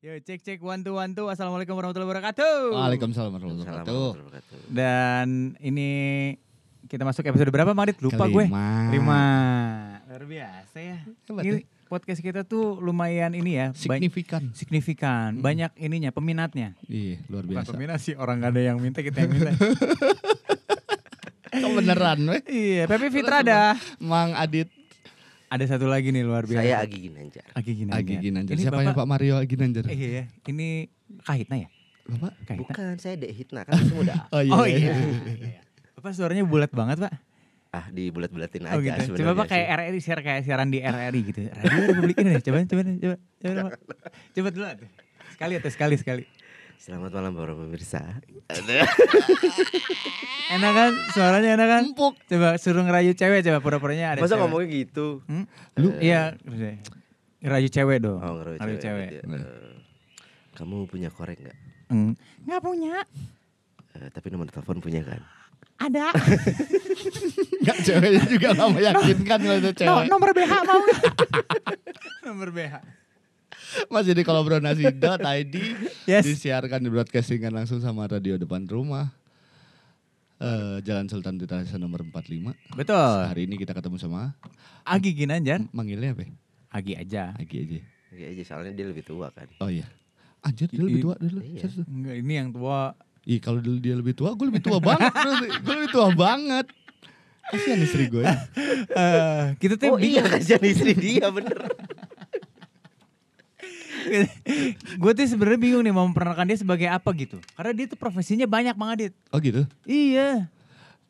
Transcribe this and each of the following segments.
Yo cek cek one two one two. Assalamualaikum warahmatullahi wabarakatuh. Waalaikumsalam warahmatullahi wabarakatuh. Dan ini kita masuk episode berapa Marit? Lupa gue. Lima. Luar biasa ya. Hebat Ini ya. podcast kita tuh lumayan ini ya. Signifikan. signifikan. Hmm. Banyak ininya peminatnya. Iya, luar Bukan biasa. peminat sih orang gak ada yang minta kita yang minta. Kok beneran weh? iya, Pepe Fitra ada. Mang Adit Ada satu lagi nih luar biasa. Saya Agi Ginanjar. Agi Ginanjar. Agi Ginanjar. Ini Siapanya Bapak, Pak Mario Agi Ginanjar? Eh, iya, iya. Ini Kahitna ya? Bapak? Kahitna. Bukan, saya Dek Hitna kan masih muda. Oh iya. Oh iya. Iya. Bapak suaranya bulat banget, Pak. ah, dibulat-bulatin Oh aja gitu. sebenarnya. Coba Pak kayak RRI siar kayak siaran di RRI gitu. Radio Republik Indonesia. Coba coba coba coba. Coba, coba dulu atuh. Sekali atau sekali sekali. Selamat malam para pemirsa. Enak kan? Suaranya enak kan? Empuk. Coba suruh ngerayu cewek coba pura-puranya ada Masa cewek. ngomongnya gitu? Hmm? Lu? Iya, ngerayu cewek dong. Oh, ngerayu Ngerayu cewek. cewek. gitu. Eh, kamu punya korek nggak? Hmm. Nggak punya. Eh, tapi nomor telepon punya kan? Ada. Enggak ceweknya juga gak meyakinkan kalau itu No, cewek. nomor BH mau nomor BH. Masih di kolaborasi.id Yes. disiarkan di broadcastingan langsung sama radio depan rumah. Eh, Jalan Sultan Tirta nomor 45. Betul. Hari ini kita ketemu sama Agi Ginanjar. manggilnya apa? ya? Agi aja. Agi aja. Iya aja soalnya dia lebih tua kan. Oh iya. Anjir dia lebih tua dulu. Iya. Enggak, ini yang tua. Ih kalau dulu dia lebih tua, gue lebih tua banget. gue lebih tua banget. Kasihan istri gue ya. Eh, kita tuh Oh iya kasihan istri dia bener. Gue tuh sebenarnya bingung nih mau memperkenalkan dia sebagai apa gitu. Karena dia tuh profesinya banyak Bang Adit. Oh gitu. Iya.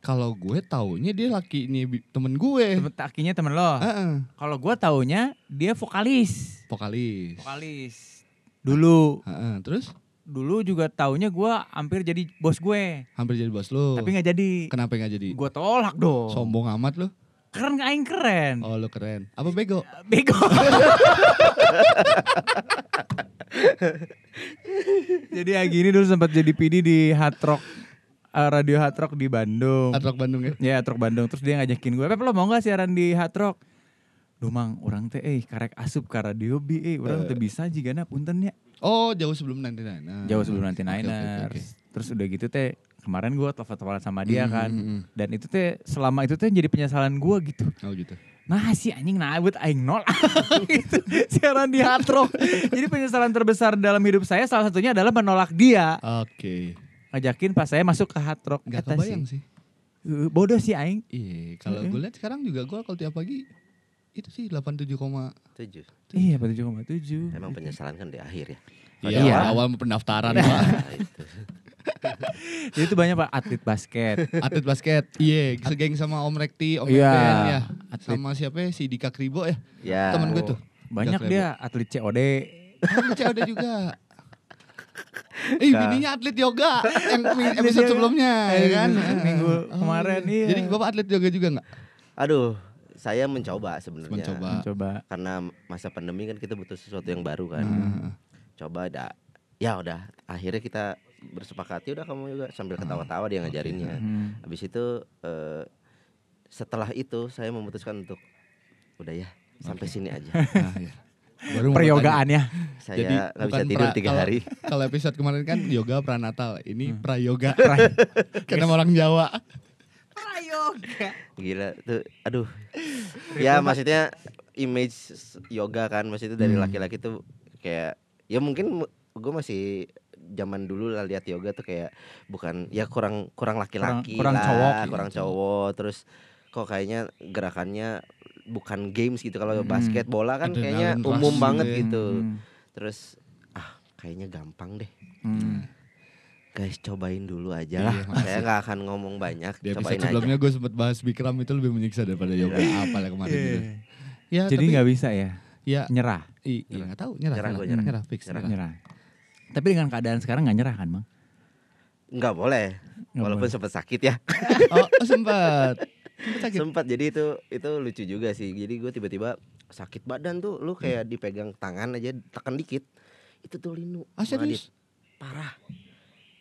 Kalau gue taunya dia laki ini bi- temen gue. Temen takinya temen lo. Heeh. Kalau gue taunya dia vokalis. Vokalis. Vokalis. Dulu. Heeh, Terus Dulu juga taunya gue hampir jadi bos gue. hampir jadi bos lu. Tapi nggak jadi. Kenapa nggak jadi? Gue tolak dong. Sombong amat lu. Keren gak aing keren. Oh lu keren. Apa bego? Bego. jadi Agi ini dulu sempat jadi PD di Hard Rock eh, Radio Hard Rock di Bandung. Atrok Bandung ya. Ya, Hard Rock Bandung. Terus dia ngajakin gue, "Pep, lo mau gak siaran di Hard Rock?" Duh mang, orang teh eh karek asup ka radio bi eh orang teh bisa jigana punten ya. Oh jauh sebelum nanti Niner. Jauh sebelum nanti oke, oke, Niners. oke. Terus udah gitu teh kemarin gue telepon-teleponan sama dia Hmm, kan. hmm, hmm. Dan itu teh selama itu teh jadi penyesalan gue gitu. Oh gitu. Nah si anjing nabut aing nol gitu. Siaran di Hard Rock. Jadi penyesalan terbesar dalam hidup saya salah satunya adalah menolak dia. Oke. Ngajakin pas saya masuk ke Hard Rock. Gak kebayang sih. sih. Eh, Bodoh sih aing. Iya, kalau gue lihat sekarang juga gue kalau tiap pagi itu sih 87, Tujuh. Iya, 7,7. Emang penyesalan kan di akhir ya. Iya, Iya. awal pendaftaran Pak. Nah, itu. Jadi itu banyak pak atlet basket. Atlet basket. Iya, segeng sama Om Rekti, Om Iya, Ben ya. atlet. Sama siapa ya? Si Dika Kribo ya. Ya. Temen gue tuh. Banyak Udah dia atlet COD. Cek ada juga. Eh, Nah. bininya atlet yoga yang Atlet episode sebelumnya ya kan? minggu Oh, kemarin, iya. Jadi Bapak atlet yoga juga nggak? Aduh, saya mencoba sebenarnya. Mencoba. Coba. Karena masa pandemi kan kita butuh sesuatu yang baru kan. Nah, Coba ada. Ya udah, akhirnya kita bersepakati udah kamu juga sambil ketawa-tawa dia ngajarinnya. Hmm. Habis itu eh, setelah itu saya memutuskan untuk udah ya sampai sini aja. nah, ya. Baru ya. Saya Jadi nggak bisa tidur pra- tiga hari. Kalau episode kemarin kan yoga pranatal, ini Hmm. prayoga. Pra- Karena orang Jawa. Prayoga. Gila tuh, aduh. ya maksudnya image yoga kan, maksudnya dari Hmm. laki-laki tuh kayak ya mungkin gue masih zaman dulu lah lihat yoga tuh kayak bukan ya kurang kurang laki-laki Kurang- kurang lah, cowok. kurang cowok terus kok kayaknya gerakannya bukan games gitu kalau Hmm. basket bola kan kayaknya umum gitu banget ya. gitu Hmm. terus ah kayaknya gampang deh Hmm. guys cobain dulu aja Iya, lah saya nggak akan ngomong banyak Di episode sebelumnya gue sempat bahas Bikram itu lebih menyiksa daripada yoga apa lah kemarin Iya. gitu. Ya, Jadi tapi- nggak bisa ya ya nyerah. i- iya nggak tahu nyerah Nyerah, nyerah, nyerah. nyerah, fix Nyerah. nyerah. Nyerah. Tapi dengan keadaan sekarang nggak nyerah kan bang? nggak boleh Nggak walaupun boleh. sempat sakit ya Oh, oh, sempat. Sempat sakit. sempat jadi itu itu lucu juga sih jadi gue tiba-tiba sakit badan tuh lu kayak dipegang tangan aja tekan dikit itu tuh linu Ah, serius? parah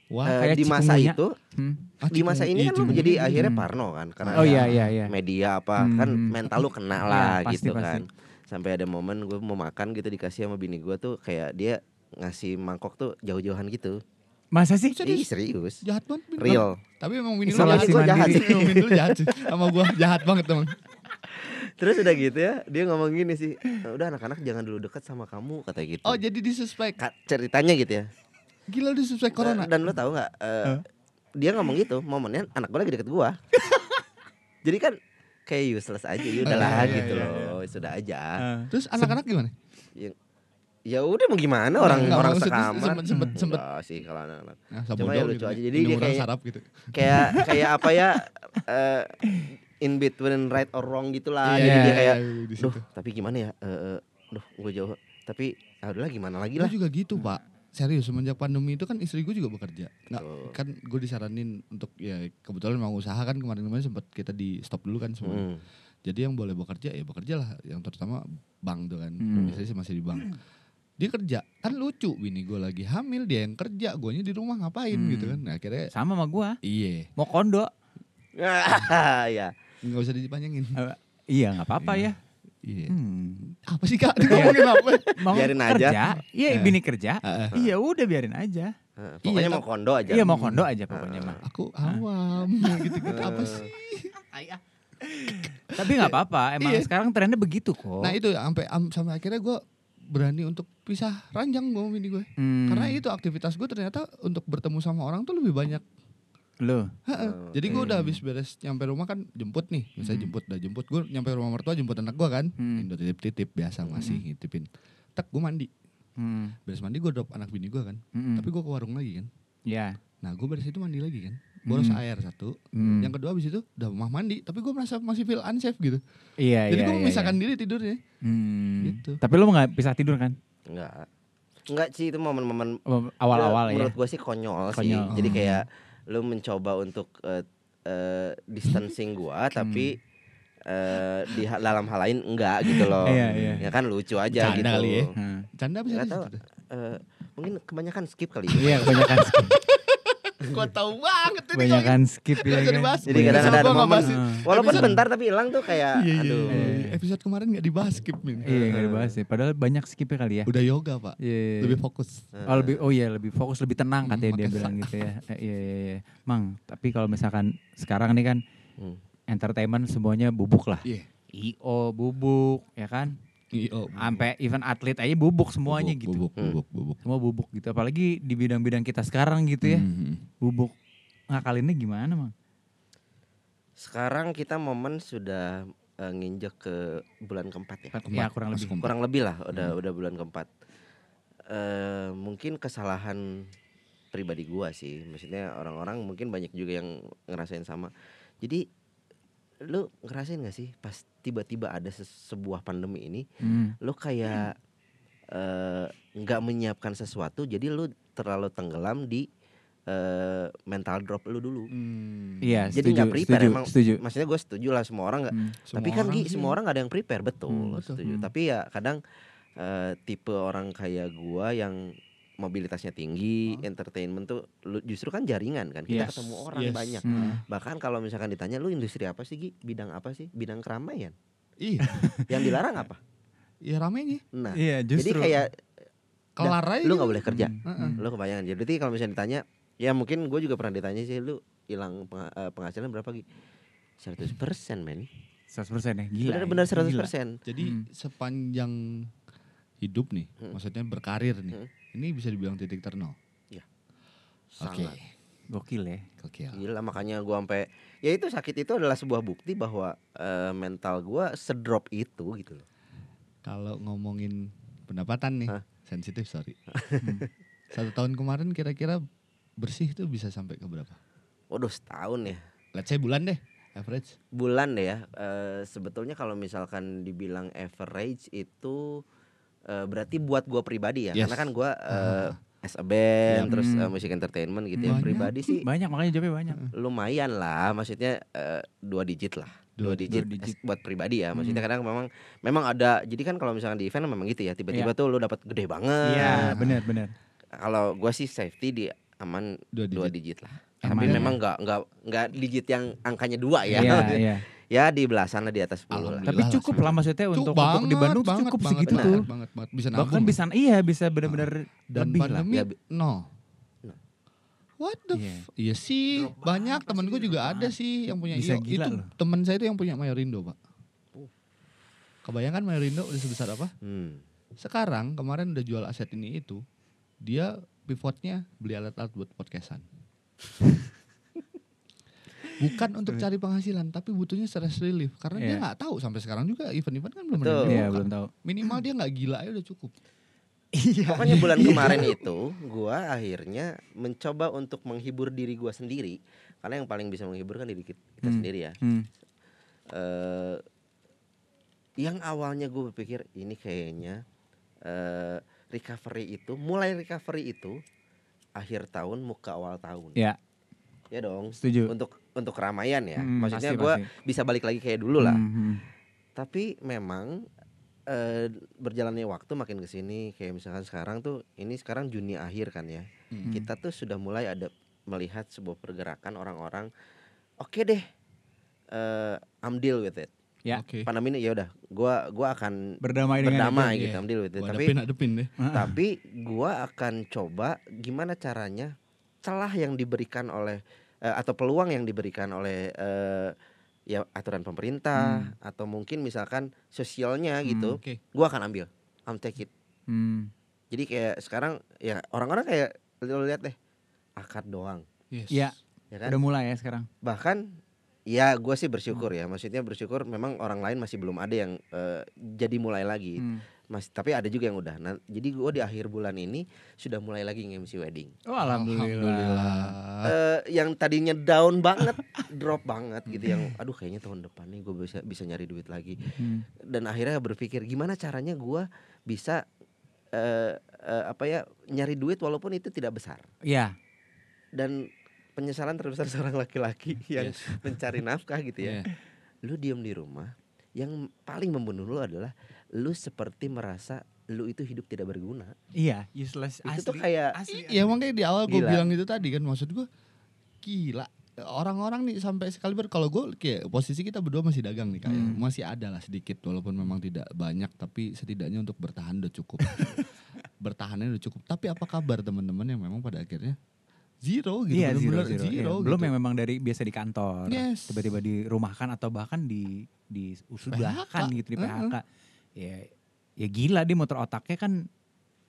Wah, kayak di masa cikungunya. itu Hmm. ah, di masa ini kan lu jadi akhirnya Hmm. parno kan karena Oh iya iya iya. media apa Hmm. kan mental lu kena lah Iya, pasti, gitu pasti. kan sampai ada momen gue mau makan gitu dikasih sama bini gue tuh kayak dia ngasih mangkok tuh jauh-jauhan gitu. Masa sih? Ih, serius. Jahat banget. Real. Tapi emang Isolasi jahat. Gua jahat sih. Emang Winnie lu jahat sih. Sama gua jahat banget emang. Terus udah gitu ya, dia ngomong gini sih, "Eh, udah anak-anak jangan dulu dekat sama kamu kata gitu. Oh jadi disuspek. Ka- ceritanya gitu ya. Gila disuspek corona. Dan, dan lo tahu nggak? eh, Dia ngomong gitu, momennya anak gue lagi deket gua. Jadi kan kayak useless aja, ya udahlah iya, iya, gitu iya, loh, sudah aja. Ah. Terus anak-anak gimana? Ya udah mau gimana orang Nggak, orang sekamar. sempet- sempet- sempet. Enggak sih kalau anak-anak. Nah, Cuma ya lucu aja. Jadi dia kayak- sarap gitu. Kayak kayak apa ya? eh, in between right or wrong gitulah. Iya, Jadi iya, dia kayak, iya, di duh situ. tapi gimana ya? Eh, eh, duh gue jauh. Tapi udahlah gimana lagi Gue lah. juga gitu pak. Serius semenjak pandemi itu kan istri gue juga bekerja. Nggak, Betul. kan gue disaranin untuk ya kebetulan mau usaha kan kemarin-kemarin sempat kita di stop dulu kan semua. Hmm. Jadi yang boleh bekerja ya bekerja lah. Yang terutama bank tuh kan. Hmm. Biasanya sih masih di bank. Dia kerja kan lucu bini gue lagi hamil dia yang kerja guanya di rumah ngapain Hmm. gitu kan nah, akhirnya Sama sama gua. iya Mau kondo. ya. nggak usah dipanjangin Eh, iya nggak apa-apa ya. iya Hmm. apa sih kak ngomongin apa Mau Biarin aja. kerja, iya Eh. bini kerja. Iya udah biarin aja. Eh, Pokoknya Iya, mau kondo aja. Iya mau kondo aja pokoknya mah. aku awam gitu-gitu apa sih Tapi nggak apa-apa, emang Iya. sekarang trennya begitu kok. nah itu sampai am- sampai akhirnya gue berani untuk pisah ranjang gue sama bini gue Hmm. karena itu aktivitas gue ternyata untuk bertemu sama orang tuh lebih banyak Loh, Heeh. Oh, Jadi gue iya. udah habis beres nyampe rumah kan jemput nih, misalnya Hmm. jemput, udah jemput gue nyampe rumah mertua jemput anak gue kan, Hmm. Indo titip-titip biasa masih ngitipin. Tek gue mandi, hmm. beres mandi gue drop anak bini gue kan, Mm-mm. tapi gue ke warung lagi kan. ya. Nah gue beres itu mandi lagi kan, boros Hmm. air satu, Hmm. yang kedua habis itu udah mah mandi, tapi gue merasa masih feel unsafe gitu. Iya, Jadi iya, gue iya, memisahkan diri tidurnya. iya. Hmm. Gitu. Tapi lu nggak bisa tidur kan? Enggak. Enggak sih itu momen-momen Oh, Awal-awal ya. Menurut gue sih konyol, sih. Konyol. Jadi Oh. kayak lu mencoba untuk eh, eh, distancing gua tapi eh, di ha- dalam hal lain enggak gitu loh. Iya, iya. Ya kan lucu aja Bercanda gitu. kali ya. Hmm. Canda? Nggak tahu. Eh, mungkin kebanyakan skip kali ya. Iya, kebanyakan skip. Gue tahu banget ini. Kebanyakan skip Nggak ya kan. dibahas. Jadi kadang ada gua nggak momen-. Walaupun Episode- bentar tapi hilang tuh kayak Iya, iya, aduh. iya. Episode kemarin gak dibahas skip min. Iya, nggak dibahas ya. Padahal banyak skipnya kali ya. Udah yoga pak, Iya. lebih fokus. Oh lebih oh iya lebih fokus lebih tenang Hmm, katanya dia bilang gitu ya. Eh, Iya iya iya. Mang, tapi kalau misalkan sekarang nih kan Hmm. entertainment semuanya bubuk lah. Iya. IO bubuk ya kan. Iya. Sampai event atlet aja bubuk semuanya Bubuk, gitu. Bubuk, Hmm. bubuk, bubuk. Semua bubuk gitu. Apalagi di bidang-bidang kita sekarang gitu ya. Mhm. Bubuk. Ngakalinnya gimana, Mang? Sekarang kita momen sudah eh, nginjek ke bulan keempat ya. Ya kurang lebih. Keempat. Kurang lebih lah udah udah bulan keempat. Eh mungkin kesalahan pribadi gua sih. Maksudnya orang-orang mungkin banyak juga yang ngerasain sama. Jadi lu ngerasain gak sih pas tiba-tiba ada sebuah pandemi ini Hmm. lu kayak eh, nggak menyiapkan sesuatu jadi lu terlalu tenggelam di eh, mental drop lu dulu Hmm. Iya, jadi setuju, nggak prepare setuju, emang setuju. maksudnya gue setuju lah semua orang nggak Hmm. tapi kan Gi, sih. semua orang gak ada yang prepare betul, Hmm, betul. setuju Hmm. tapi ya kadang eh, tipe orang kayak gua yang mobilitasnya tinggi entertainment tuh lu- justru kan jaringan kan kita Yes, ketemu orang yes. banyak Hmm. bahkan kalau misalkan ditanya lu industri apa sih Gi bidang apa sih bidang keramaian Iya, yang dilarang apa ya ramenya. nah Iya, jadi justru. kayak Kelar aja. lu gitu. nggak boleh kerja Hmm, Heeh. hmm. lu kebayang jadi berarti kalau misalnya ditanya ya mungkin gue juga pernah ditanya sih lu hilang eh, penghasilan berapa Gi 100% men 100% ya, gila. benar-benar ya, 100% gila. Jadi Hmm. sepanjang hidup nih, Hmm. maksudnya berkarir nih, Hmm. Ini bisa dibilang titik ternol. Oke, sangat Gokil ya. gokil. Gila makanya gua sampai ya itu sakit itu adalah sebuah bukti bahwa eh, mental gua sedrop itu gitu loh. Kalau ngomongin pendapatan nih, Hah? sensitif sorry. Satu tahun kemarin kira-kira bersih tuh bisa sampai ke berapa? Waduh setahun ya. Let's say bulan deh, average. Bulan deh ya. Eh, sebetulnya kalau misalkan dibilang average itu eh, berarti buat gua pribadi ya. Yes. Karena kan gua eh, Ah. as a band Iya. terus Hmm. eh, musik entertainment gitu ya Banyak. pribadi sih Banyak makanya jawabnya banyak. lumayan lah maksudnya eh, dua digit lah dua, Dua- digit, dua digit. buat pribadi ya maksudnya Hmm. kadang memang memang ada jadi kan kalau misalkan di event memang gitu ya tiba-tiba tuh lu dapat gede banget Iya, benar benar. kalau gua sih safety di aman Dua dua digit. digit lah Aman tapi ya. memang nggak nggak nggak digit yang angkanya dua ya Iya, iya. Ya di belasan lah di atas 10 lah. Tapi lah, cukup lah maksudnya untuk banget, untuk di Bandung banget, cukup banget, segitu banget, tuh. Banget, banget, bisa Bahkan nabung. bisa iya bisa benar-benar Dan lebih lah. pandemi Ya, bi- no. No. What the Iya. f- Iya sih, Drop banyak temen gue juga ada sih yang punya Bisa gila Itu loh. temen saya itu yang punya Mayorindo, Pak. Oh. Kebayangkan Mayorindo udah sebesar apa? Hmm. Sekarang kemarin udah jual aset ini itu, dia pivotnya beli alat-alat buat podcastan. Bukan untuk cari penghasilan, tapi butuhnya stress relief. Karena dia Iya. nggak tahu sampai sekarang juga event-event kan belum ada Betul. Iya, dibuka. belum tahu. Minimal dia nggak gila ya udah cukup. Iya. Pokoknya bulan kemarin itu gua akhirnya mencoba untuk menghibur diri gua sendiri karena yang paling bisa menghibur kan diri kita, kita Hmm. sendiri ya. Hmm. eh yang awalnya gue berpikir ini kayaknya eh recovery itu mulai recovery itu akhir tahun mau ke awal tahun. Ya, Ya dong. setuju. Untuk untuk keramaian ya. Hmm, Maksudnya gue bisa balik lagi kayak dulu lah. Hmm, hmm. Tapi memang eh berjalannya waktu makin ke sini kayak misalkan sekarang tuh ini sekarang Juni akhir kan ya. Hmm. Kita tuh sudah mulai ada melihat sebuah pergerakan orang-orang oke deh eh I'm deal with it. Ya. Oke. Pandemi ini ya udah gua gua akan Berdamai dengan berdamai itu, gitu iya. I'm deal with it. Gua Tapi adepin, adepin deh. Tapi gua akan coba gimana caranya celah yang diberikan oleh eh, atau peluang yang diberikan oleh eh, ya aturan pemerintah atau mungkin misalkan sosialnya gitu, Oke. gua akan ambil. I'm take it. Hmm. Jadi kayak sekarang ya orang-orang kayak lo lihat deh akad doang, Yes. Ya, ya kan? udah mulai ya sekarang. Bahkan ya gue sih bersyukur ya, maksudnya bersyukur memang orang lain masih belum ada yang eh, jadi mulai lagi. Hmm. Mas, tapi ada juga yang udah. Nah, jadi gue di akhir bulan ini sudah mulai lagi nge-MC wedding. Oh, alhamdulillah. Eh, yang tadinya down banget, drop banget gitu yang aduh kayaknya tahun depan nih gue bisa bisa nyari duit lagi. Hmm. Dan akhirnya berpikir gimana caranya gue bisa eh, eh, apa ya nyari duit walaupun itu tidak besar. Ya, Dan penyesalan terbesar seorang laki-laki yang Yes. mencari nafkah gitu ya. Iya. Lu diem di rumah, yang paling membunuh lu adalah lu seperti merasa lu itu hidup tidak berguna. iya, useless Itu asli. tuh kayak asli. Iya makanya di awal gue bilang itu tadi kan maksud gue gila orang-orang nih sampai sekali ber kalau gue kayak posisi kita berdua masih dagang nih kayak Hmm. masih ada lah sedikit walaupun memang tidak banyak tapi setidaknya untuk bertahan udah cukup bertahannya udah cukup tapi apa kabar teman-teman yang memang pada akhirnya zero gitu Iya, zero, bener-bener zero. Iya, Belum gitu. yang memang dari biasa di kantor, Yes. tiba-tiba dirumahkan atau bahkan di di usudahkan gitu di PHK. Ya, ya gila dia motor otaknya kan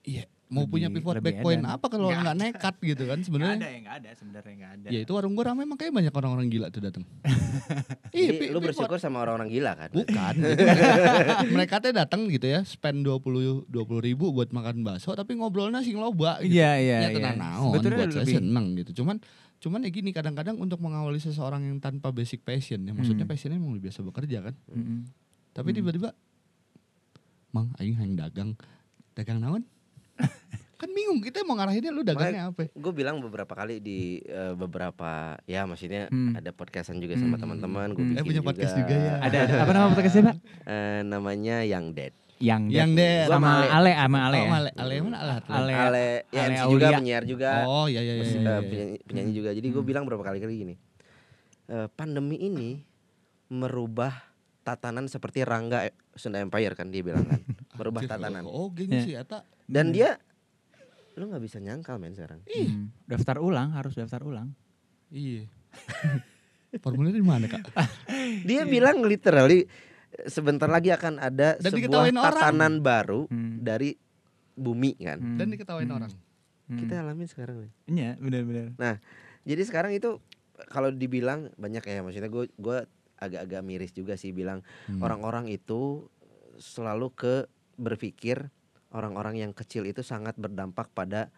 Iya, mau Lebih- punya pivot back point apa kalau Nggak nggak nekat gitu kan nggak sebenarnya ada yang nggak ada sebenarnya nggak ada. Ya itu warung gue ramai makanya banyak orang-orang gila tuh datang. Pi- lu pivot. bersyukur sama orang-orang gila kan? Bukan. gitu. mereka, tuh datang gitu ya, spend 20 20 ribu buat makan bakso tapi ngobrolnya sing loba gitu. Iya iya Ya iya. tenang naon Sebetulnya buat saya lebih seneng gitu. Cuman cuman ya gini kadang-kadang untuk mengawali seseorang yang tanpa basic passion ya maksudnya Hmm. passionnya emang biasa bekerja kan. Mm-mm. Tapi Hmm. Mang aing hayang dagang. Dagang naon? kan bingung kita mau ngarahinnya lu dagangnya apa? Gue bilang beberapa kali di eh, beberapa ya maksudnya Hmm. ada podcastan juga sama Hmm. teman-teman. Gue Hmm. Eh, punya podcast juga ya. Ada ada apa nama podcastnya Pak? Eh, namanya Yang Dead. Yang Yang deh Gua sama sama Ale. Ale sama Ale Oh, ya. Ale, Ale mana Ale? Ale. Ale, ya Ale MC juga Aulia. penyiar juga. Oh iya iya iya. Iya, eh, iya. penyanyi, penyanyi juga. Jadi gue Hmm. bilang berapa kali kali gini. eh, pandemi ini merubah tatanan seperti Rangga Sunda Empire kan dia bilang kan. merubah Anjir, tatanan. Oh, gini Ya. sih eta. Dan dia lu nggak bisa nyangkal men sekarang. Hmm. Daftar ulang harus daftar ulang. Iya. Formulir di mana, Kak? Dia bilang literally sebentar lagi akan ada Dan sebuah diketawain orang. tatanan baru Hmm. dari bumi kan. Hmm. Dan diketawain Hmm. orang. Hmm. Kita alamin sekarang nih. Iya, benar-benar. Jadi sekarang itu kalau dibilang banyak ya maksudnya gue gue agak-agak miris juga sih bilang Hmm. orang-orang itu selalu ke berpikir orang-orang yang kecil itu sangat berdampak pada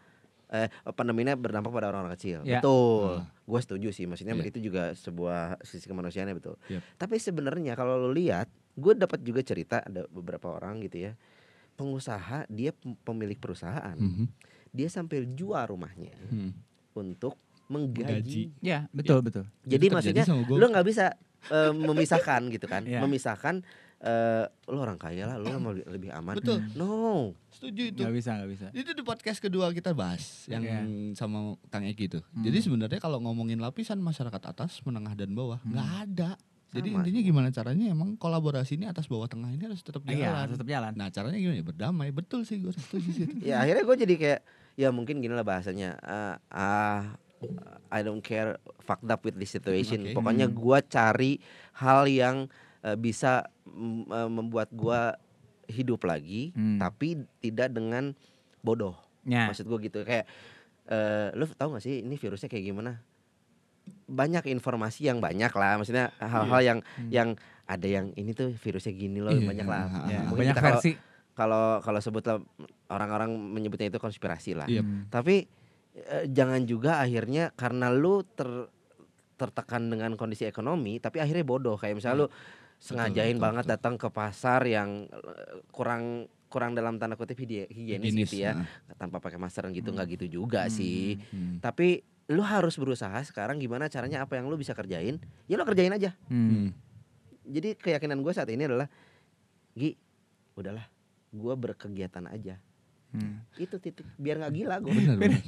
eh pandeminya berdampak pada orang-orang kecil. Ya. Betul. Ah. Gue setuju sih maksudnya Iya. itu juga sebuah sisi kemanusiaannya betul. Yep. Tapi sebenarnya kalau lo lihat, gue dapat juga cerita ada beberapa orang gitu ya. Pengusaha, dia pem- pemilik perusahaan, Mhm. dia sampai jual rumahnya Hmm. untuk Gaji. menggaji Ya, betul betul. jadi terjadi maksudnya lu nggak bisa eh, memisahkan gitu kan Iya. memisahkan eh lu orang kaya lah lu mau lebih, lebih aman Betul. no Setuju itu. Nggak bisa, nggak bisa. Itu di podcast kedua kita bahas yang Iya. sama Kang Eki itu. Hmm. Jadi sebenarnya kalau ngomongin lapisan masyarakat atas, menengah dan bawah, Hmm. nggak ada. Jadi Sama intinya gimana caranya emang kolaborasi ini atas bawah tengah ini harus tetap jalan. Iya, tetap jalan. Nah caranya gimana ya berdamai betul sih gue setuju sih ya akhirnya gue jadi kayak ya mungkin gini lah bahasanya ah ah, I don't care fucked up with this situation Oke. pokoknya Hmm. gua cari hal yang eh, bisa eh, membuat gua hidup lagi Hmm. tapi tidak dengan bodoh Ya. maksud gue gitu kayak eh lu tahu gak sih ini virusnya kayak gimana banyak informasi yang banyak lah maksudnya hal-hal yang Hmm. yang ada yang ini tuh virusnya gini loh Iya, banyak lah Ya, Mungkin banyak versi. kalau kalau sebutlah orang-orang menyebutnya itu konspirasi lah Iya. Hmm. tapi eh, jangan juga akhirnya karena lu ter tertekan dengan kondisi ekonomi tapi akhirnya bodoh kayak misalnya lu sengajain betul, banget betul. datang ke pasar yang eh, kurang kurang dalam tanda kutip higi- higienis Higienis, gitu ya nah. tanpa pakai masker gitu nggak gitu juga sih Hmm. tapi lu harus berusaha sekarang gimana caranya apa yang lu bisa kerjain ya lu kerjain aja Hmm. Hmm. jadi keyakinan gue saat ini adalah Gi udahlah gue berkegiatan aja Hmm. itu titik biar nggak gila gue Bener, bener.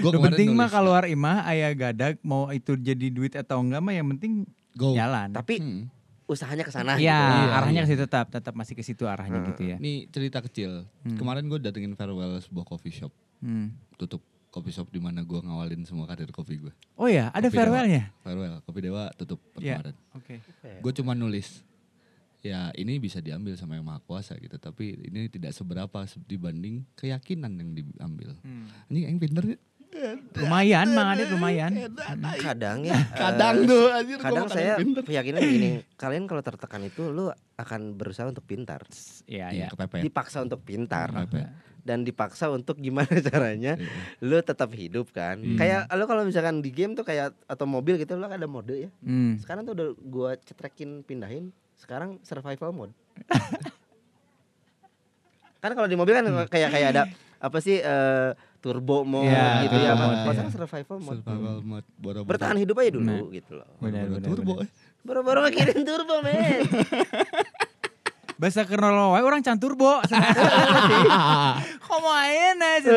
Gua Lu kemarin penting mah nulis, keluar imah ayah gadag mau itu jadi duit atau enggak mah yang penting go. jalan. tapi Hmm. usahanya ke sana Iya, gitu. Iya, arahnya iya. ke situ tetap tetap masih ke situ arahnya Heeh. gitu ya. Nih cerita kecil. Hmm. Kemarin gue datengin farewell sebuah coffee shop. Hmm. Tutup coffee shop di mana gue ngawalin semua karir kopi gue. Oh ya, ada Kopi farewellnya. Farewell, kopi dewa tutup per Iya. kemarin. Oke. Gue cuma nulis, ya ini bisa diambil sama yang maha kuasa gitu. Tapi ini tidak seberapa se- dibanding keyakinan yang diambil. Hmm. Ini yang pinter. Lumayan, Mang Adit lumayan. kadang ya Kadang eh, tuh, anjir, gua kadang saya keyakinan gini kalian kalau tertekan itu lu akan berusaha untuk pintar Iya, Iya, iya. kepepet. dipaksa untuk pintar dan dipaksa untuk gimana caranya Iya. lu tetap hidup kan Hmm. kayak lu kalau misalkan di game tuh kayak atau mobil gitu lu ada mode ya Hmm. sekarang tuh udah gua cetrekin pindahin sekarang survival mode kan kalau di mobil kan kayak kayak ada apa sih eh, turbo mode Iya, gitu ya kalau iya. sekarang survival mode Survival mode boro-boro. bertahan hidup aja dulu Nah. gitu loh Benar, Boro-boro benar, turbo. eh. baru-baru mikirin turbo men Bahasa kenal wae orang can turbo. Kok main aja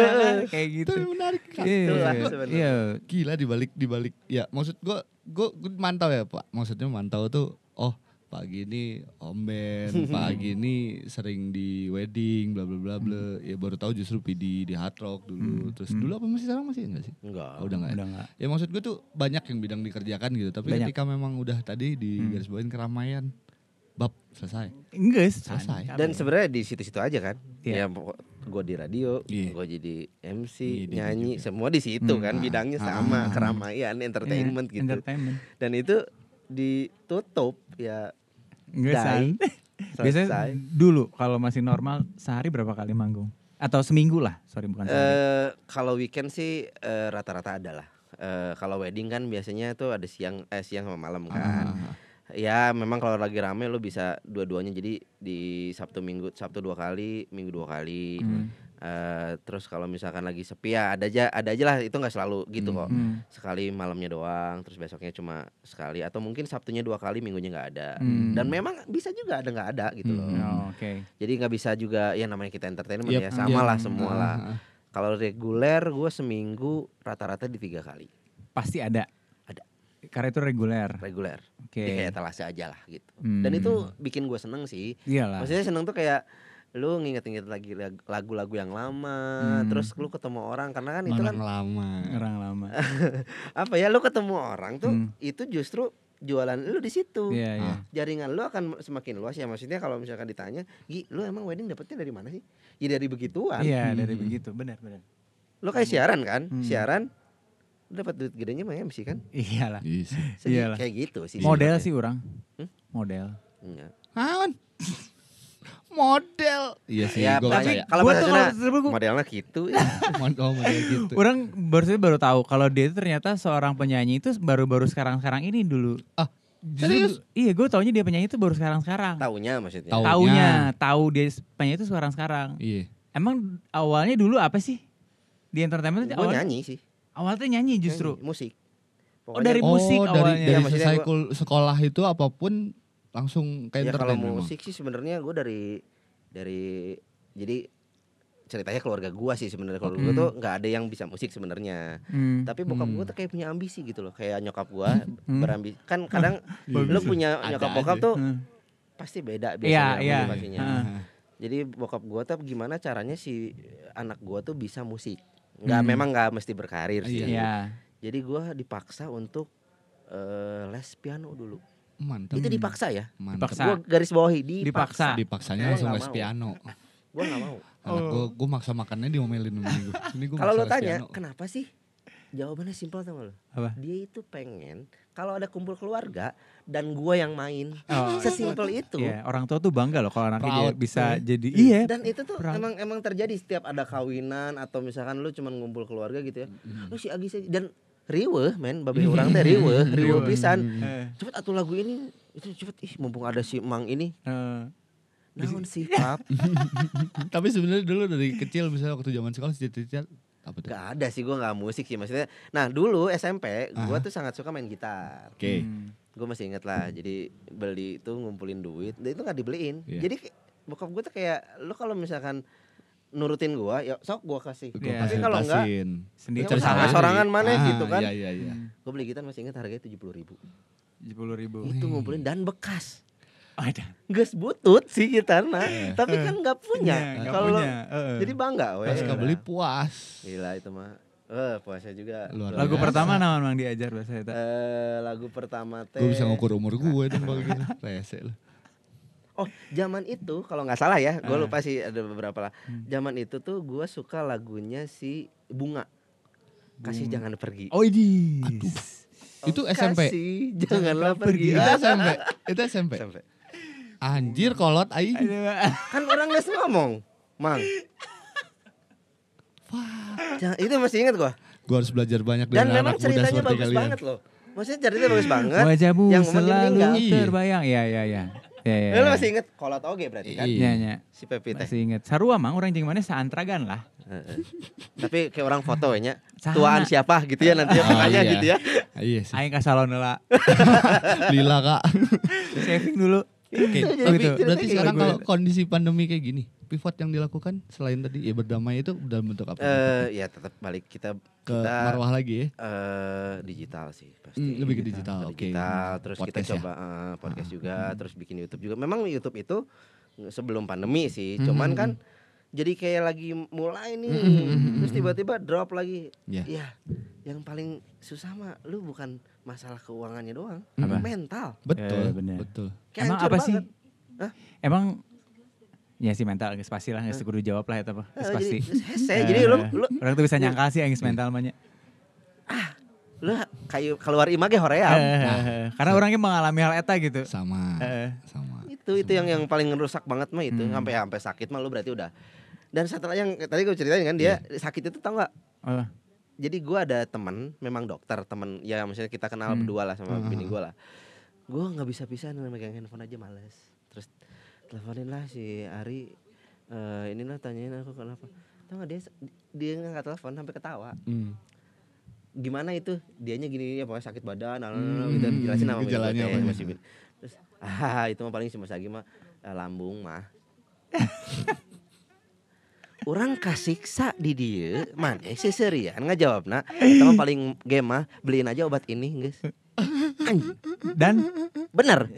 kayak gitu. Itu menarik. Iya, sebenarnya. iya. Gila dibalik dibalik ya maksud gua gua, gua mantau ya Pak. Maksudnya mantau tuh oh pagi ini Om Ben, pagi ini sering di wedding bla bla bla bla. Ya baru tahu justru PD di Hard Rock dulu. Hmm. Terus Hmm. dulu apa masih sekarang masih enggak sih? enggak Oh, udah enggak ya? Udah enggak. Ya maksud gue tuh banyak yang bidang dikerjakan gitu, tapi Banyak. ketika memang udah tadi di Hmm. garis bawain keramaian, bab selesai. Enggak, Selesai. dan sebenarnya di situ-situ aja kan Iya. ya gue di radio Iya. gue jadi MC dia nyanyi juga. semua di situ Hmm. kan bidangnya ah, sama ah, keramaian entertainment Iya, gitu Entertainment. dan itu ditutup ya Enggak Die. san. Biasanya dulu kalau masih normal sehari berapa kali manggung? Atau seminggu lah, sorry bukan sehari. Eh, kalau weekend sih eh, rata-rata ada lah Eh, kalau wedding kan biasanya tuh ada siang eh siang sama malam kan Ah, ya memang kalau lagi rame lo bisa dua-duanya jadi di Sabtu Minggu Sabtu dua kali Minggu dua kali Hmm. Eh, terus kalau misalkan lagi sepi ya ada aja ada aja lah itu nggak selalu gitu kok Hmm. sekali malamnya doang terus besoknya cuma sekali atau mungkin sabtunya dua kali minggunya nggak ada Hmm. dan memang bisa juga ada nggak ada gitu loh Hmm. Oh, Oke. jadi nggak bisa juga ya namanya kita entertainment Yep. ya sama Iya. lah semua Ah, lah ah, ah. kalau reguler gue seminggu rata-rata di tiga kali Pasti ada. Ada. Karena itu reguler. reguler Oke. Jadi kayak etalase aja lah gitu Hmm. dan itu bikin gue seneng sih Iyalah. maksudnya seneng tuh kayak lu nginget-nginget lagi lag- lagu-lagu yang lama Hmm. terus lu ketemu orang karena kan itu Orang kan lama. Orang lama. apa ya lu ketemu orang tuh Hmm. itu justru jualan lu di situ Iya, iya. Ah. jaringan lu akan semakin luas ya maksudnya kalau misalkan ditanya Gi lu emang wedding dapetnya dari mana sih ya dari begituan Iya, dari Hmm. begitu. Benar, benar. lu kayak siaran kan Hmm. siaran lu dapat duit gedenya mah MC kan Iyalah. Iya Iyalah. kayak gitu sih Model sebenarnya. sih orang. Hmm? Model. Iya. Naon? Model. Iya sih, Ya, gua tapi kalau bahasa Sunda gua- modelnya gitu oh, model gitu. Orang baru baru tahu kalau dia itu ternyata seorang penyanyi itu baru-baru sekarang-sekarang ini dulu. Ah, serius? Iya, gue taunya dia penyanyi itu baru sekarang-sekarang. taunya maksudnya Tahu. Taunya, tahu dia penyanyi itu sekarang-sekarang. Iya. Emang awalnya dulu apa sih? Di entertainment gue awal, nyanyi sih awalnya nyanyi justru. Nyanyi, musik Oh, dari oh, musik dari, awalnya. dari gua- kul- sekolah itu apa pun langsung ke ya kalau memang. musik sih sebenarnya gue dari dari jadi ceritanya keluarga gua sih sebenarnya keluarga gua Hmm. tuh nggak ada yang bisa musik sebenarnya Hmm. tapi bokap Hmm. gua tuh kayak punya ambisi gitu loh kayak nyokap gua Hmm. berambisi kan kadang lu Bagus. punya Ada nyokap aja. bokap tuh Hmm. pasti beda Iya, biasanya iya. motivasinya. Heeh. Jadi bokap gua tuh gimana caranya si anak gua tuh bisa musik. Nggak Hmm. memang nggak mesti berkarir sih. Iya. Jadi gua dipaksa untuk eh, les piano dulu. Mantap. Itu dipaksa ya. Mantap. Dipaksa. Gua garis bawahi Dipaksa. dipaksa. Dipaksanya langsung les mau. piano. Gua nggak mau. Anak gua, gua maksa makannya diomelin sama gue. Ini gua Kalau lo tanya, piano. kenapa sih? Jawabannya simpel gak lo? Apa? Dia itu pengen kalau ada kumpul keluarga dan gua yang main. Oh. Sesimpel itu. Iya, orang tua tuh bangga loh kalau anaknya jadi- bisa eh. jadi iya. Dan itu tuh Proud. emang emang terjadi setiap ada kawinan atau misalkan lu cuman ngumpul keluarga gitu ya. Hmm. Oh si Agis aja dan riweh men babe orang teh riweh, riweh Riweuh. pisan. Eh, Cepet atuh lagu ini itu cepet ih mumpung ada si Mang ini. eh. Naon sih pap? Tapi sebenarnya dulu dari kecil misalnya waktu zaman sekolah cita-cita apa tuh? Gak ada sih gua nggak musik sih maksudnya. Nah dulu SMP gua Aha. tuh sangat suka main gitar. Oke. Hmm. Gue masih inget lah. Jadi beli itu ngumpulin duit, dan itu nggak dibeliin. Iya. Jadi bokap gue tuh kayak lu kalau misalkan nurutin gua ya sok gua kasih. Gua Iya. Tapi kalau enggak. Sendiri Ya sendiri. sorangan mana Ah, gitu kan. Iya iya iya. Gue beli gitar masih inget harganya tujuh puluh ribu. Sepuluh ribu. Itu ngumpulin dan bekas. Ada. Ges butut sih gitarnya, Eh. tapi kan nggak punya. Nggak Kalau punya. eh. jadi bangga weh. Pas kebeli puas. Gila itu mah. Eh, puasa juga. Luar lagu biasa. pertama nama mang diajar bahasa eta. Eh, lagu pertama teh. Gue bisa ngukur umur gue dong gitu. Rese lu. Oh, zaman itu kalau nggak salah ya, gue lupa sih ada beberapa lah. Hmm. Zaman itu tuh gue suka lagunya si Bunga. Kasih Bunga. jangan pergi. Oh ini. Aduh. Oh, itu SMP? Kasih janganlah pergi. Itu SMP. Itu SMP. SMP. Anjir kolot aing. Kan orang nggak ngomong, Mang. Jangan, itu masih ingat gua. Gue harus belajar banyak Dan dari memang anak muda ceritanya bagus kalian. banget loh. Maksudnya ceritanya bagus banget. Wajahmu yang selalu meninggal. Terbayang. Iya iya iya. Ya ya. Eh, lu masih inget kolot oge berarti kan? Iya. Iya iya. Si Pepi teh. Masih inget. Sarua mang orang jeung mana saantragan lah. Heeh. Tapi kayak orang foto nya. Saha. Tuaan siapa gitu ya nanti Oh, makanya iya. gitu ya. Iya sih. Aing ka salon heula. Lila kak. Saving dulu. Oke, Jadi tapi gitu. berarti sekarang kalau kondisi pandemi kayak gini, pivot yang dilakukan selain tadi ya berdamai itu dalam bentuk apa? Eh ya tetap balik kita ke kita marwah lagi ya? eh digital sih pasti. Hmm, lebih ke digital, Ke oke. Digital, terus Podcast kita ya? coba eh, podcast Ah, juga, hmm. terus bikin YouTube juga. Memang YouTube itu sebelum pandemi sih, Hmm, cuman hmm, kan jadi kayak lagi mulai nih, Hmm, hmm, hmm, hmm, terus hmm. tiba-tiba drop lagi. Iya. Ya, yang paling susah mah lu bukan masalah keuangannya doang, Apa? mental. Betul, Ya, bener. betul. Kayak Emang apa sih? banget. Hah? Emang ya sih mental geus pasti lah geus kudu jawab lah eta. Eh, Geus jadi pasti. hese, jadi lu lu orang tuh bisa nyangka sih geus mental mah nya. lu kayu keluar image hoream. Eh, Karena orangnya mengalami hal eta gitu. Sama, Eh, sama. itu itu yang yang paling ngerusak banget mah itu Hmm. sampai sampai sakit mah lu berarti udah dan setelah yang tadi gue ceritain kan dia sakit itu tau nggak oh, jadi gua ada teman memang dokter teman ya misalnya kita kenal Hmm. berdua lah sama Hmm. bini gua lah gue nggak bisa pisah megang handphone aja males terus teleponin lah si Ari eh ini lah tanyain aku kenapa. Tau nggak dia dia nggak telepon sampai ketawa. Hmm. gimana itu? Dianya gini ya pokoknya sakit badan Hmm, gitu jelasin sama bini gua gejalanya apa masih bini. terus ah itu mah paling si Mas Agi mah eh, lambung mah. Orang kasiksa di dia mana sih serian nggak jawab nak sama paling game mah beliin aja obat ini guys. Dan? Bener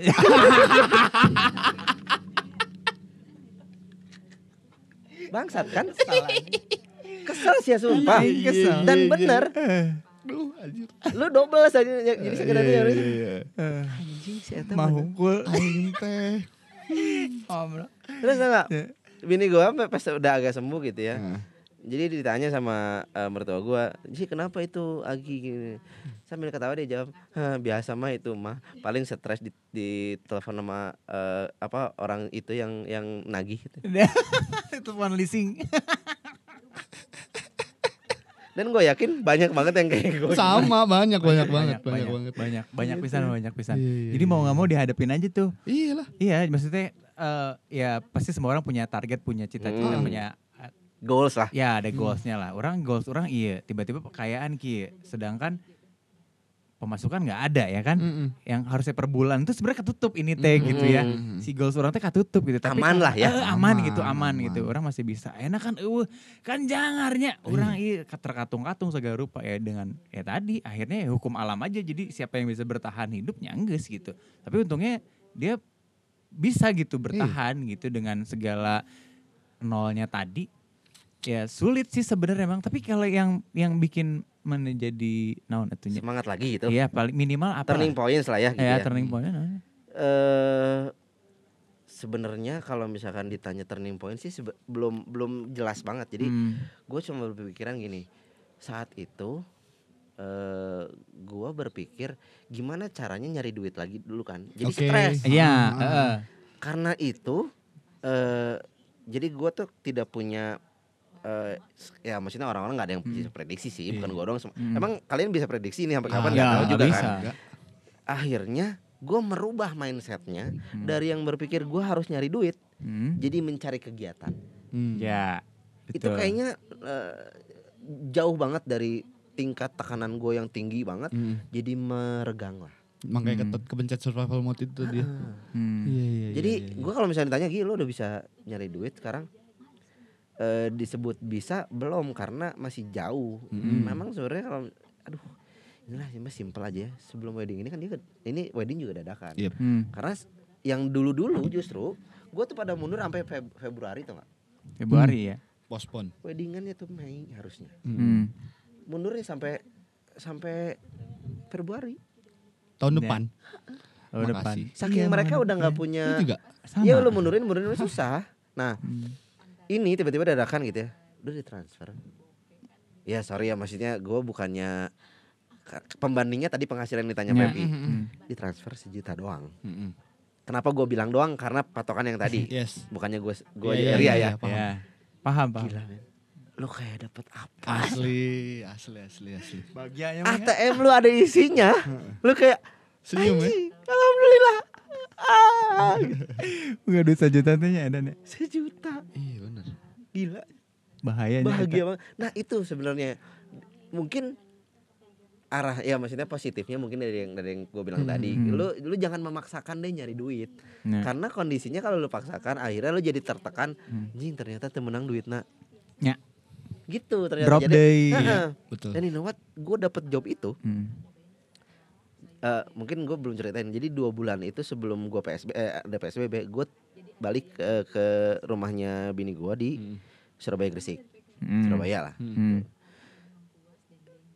bangsat kan kesel sih ya sumpah Kesel. dan bener Duh, anjir. lu double aja jadi sekedar Iya, iya, iya. eh, anjing si eta mah. Aing teh. Terus enggak Ya. bini gua sampai pas udah agak sembuh gitu ya jadi ditanya sama eh, mertua gua sih kenapa itu Agi gini sambil ketawa dia jawab "Hah, biasa mah itu mah paling stres di, di telepon sama eh, apa orang itu yang yang nagih gitu. itu one leasing. dan gue yakin banyak banget yang kayak gue sama banyak banyak banget, banyak banget. banyak, banyak pisan, banyak pisan. Iya, iya, Jadi mau nggak mau dihadapin aja tuh. Iyalah. Iya, maksudnya eh, ya pasti semua orang punya target, punya cita-cita, Hmm. punya goals lah. Ya ada goalsnya lah. Orang goals orang iya, tiba-tiba kekayaan ki, sedangkan pemasukan nggak ada ya kan? Mm-mm. yang harusnya per bulan itu sebenarnya ketutup ini teh Mm-mm. gitu ya. Si goals orang teh ketutup gitu. Tapi Aman lah ya. Eh, aman, Aman, gitu aman, aman. gitu. orang masih bisa. Enak kan eueuh. Kan jangarnya. Orang iya terkatung-katung segala rupa ya. Dengan ya tadi akhirnya ya hukum alam aja. Jadi siapa yang bisa bertahan hidupnya enggeus gitu. Tapi untungnya dia bisa gitu bertahan gitu dengan segala nolnya tadi ya sulit sih sebenarnya emang tapi kalau yang yang bikin menjadi naon atunya Semangat lagi gitu. Iya paling minimal apa Turning points lah ya gitu ya, ya. turning point naon? eh sebenarnya kalau misalkan ditanya turning point sih belum belum jelas banget. Jadi Hmm. gue cuma berpikiran gini, saat itu eh gue berpikir gimana caranya nyari duit lagi dulu kan. Jadi Oke. stres. Iya, Ah, ah. heeh. Karena itu eh jadi gue tuh tidak punya eh ya maksudnya orang-orang nggak ada yang Hmm. bisa prediksi sih, bukan Iya. gue doang. Hmm. Emang kalian bisa prediksi ini sampai Ah, kapan ya, nggak tahu nggak juga bisa. kan. Enggak. Akhirnya gue merubah mindsetnya Hmm. dari yang berpikir gue harus nyari duit Hmm. jadi mencari kegiatan Hmm. Ya, itu betul. kayaknya eh, jauh banget dari tingkat tekanan gue yang tinggi banget Mm. jadi meregang lah Makanya Hmm. ketet kepencet survival mode itu dia. Hmm. Iya, iya, jadi iya, iya. gue kalau misalnya ditanya gini lo udah bisa nyari duit sekarang Eh, disebut bisa belum karena masih jauh Mm-mm. memang sebenarnya kalau aduh inilah cuma simple aja ya. sebelum wedding ini kan dia ini wedding juga dadakan Yep. Hmm. karena yang dulu-dulu justru gue tuh pada mundur sampai Feb- Februari tuh nggak Februari ya. Postpone. weddingannya tuh Mei harusnya Hmm. mundurnya sampai sampai Februari. Tahun Ya. depan. Tahun depan. Makasih. Saking Iya, mereka udah nggak iya. punya. Juga. Sama. Ya lu mundurin mundurin susah. Nah Hmm. Ini tiba-tiba dadakan gitu ya. Udah ditransfer. Ya sorry ya maksudnya gue bukannya ka- pembandingnya tadi penghasilan yang ditanya Ya. Pepi Hmm. ditransfer sejuta doang. Mm-mm. Kenapa gue bilang doang? Karena patokan yang tadi. Yes. Bukannya gue gue iya, ria iya, ya. iya. Paham. Ya. Paham, paham. Gila men. Lu kayak dapet apa? Asli, asli, asli, asli. Bahagianya ATM lu ada isinya. lu kayak Senyum ya? "Anjing, Alhamdulillah. Ah, Enggak duit sejuta teh nya ada nih. sejuta. Iya benar. Gila. Bahayanya. bahagia banget. Nah itu sebenarnya mungkin arah ya maksudnya positifnya mungkin dari yang dari yang gue bilang Hmm, tadi. hmm. Lu lu jangan memaksakan deh nyari duit. Nah. Karena kondisinya kalau lu paksakan akhirnya lu jadi tertekan. Hmm. Anjing ternyata temenang duit nak. Ya. Gitu ternyata. Drop jadi, day. Heeh. Betul. Dan you know what? Gue dapet job itu. Hmm. Eh, mungkin gue belum ceritain. Jadi dua bulan itu sebelum gue PSB, eh, ada PSBB, gue balik eh, ke rumahnya bini gue di Hmm. Surabaya Gresik, Hmm. Surabaya lah. Hmm.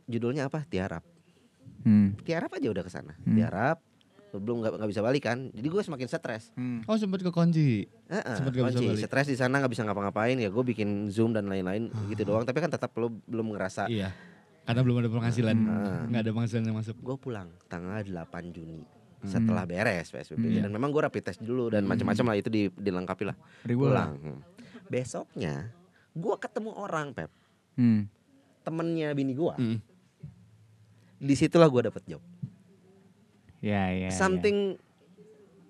Judulnya apa? Tiarap. Hmm. tiarap aja udah ke sana Hmm. tiarap belum nggak nggak bisa balik kan jadi gue semakin stres Hmm. Oh sempat ke kunci. Heeh, Sempet nggak bisa kunci. balik. stres di sana nggak bisa ngapa-ngapain ya gue bikin zoom dan lain-lain gitu Ah. doang tapi kan tetap lo belum ngerasa Iya. Karena belum ada penghasilan. Hmm. Nggak ada penghasilan yang masuk. gue pulang tanggal 8 Juni setelah beres PSBB Hmm. Iya. dan memang gue rapid test dulu dan Hmm. macam-macam lah itu di, dilengkapi lah Ribu lah. pulang Hmm. besoknya gue ketemu orang pep Hmm. temennya bini gue Mm. di situlah gue dapet job Ya, ya. ya. something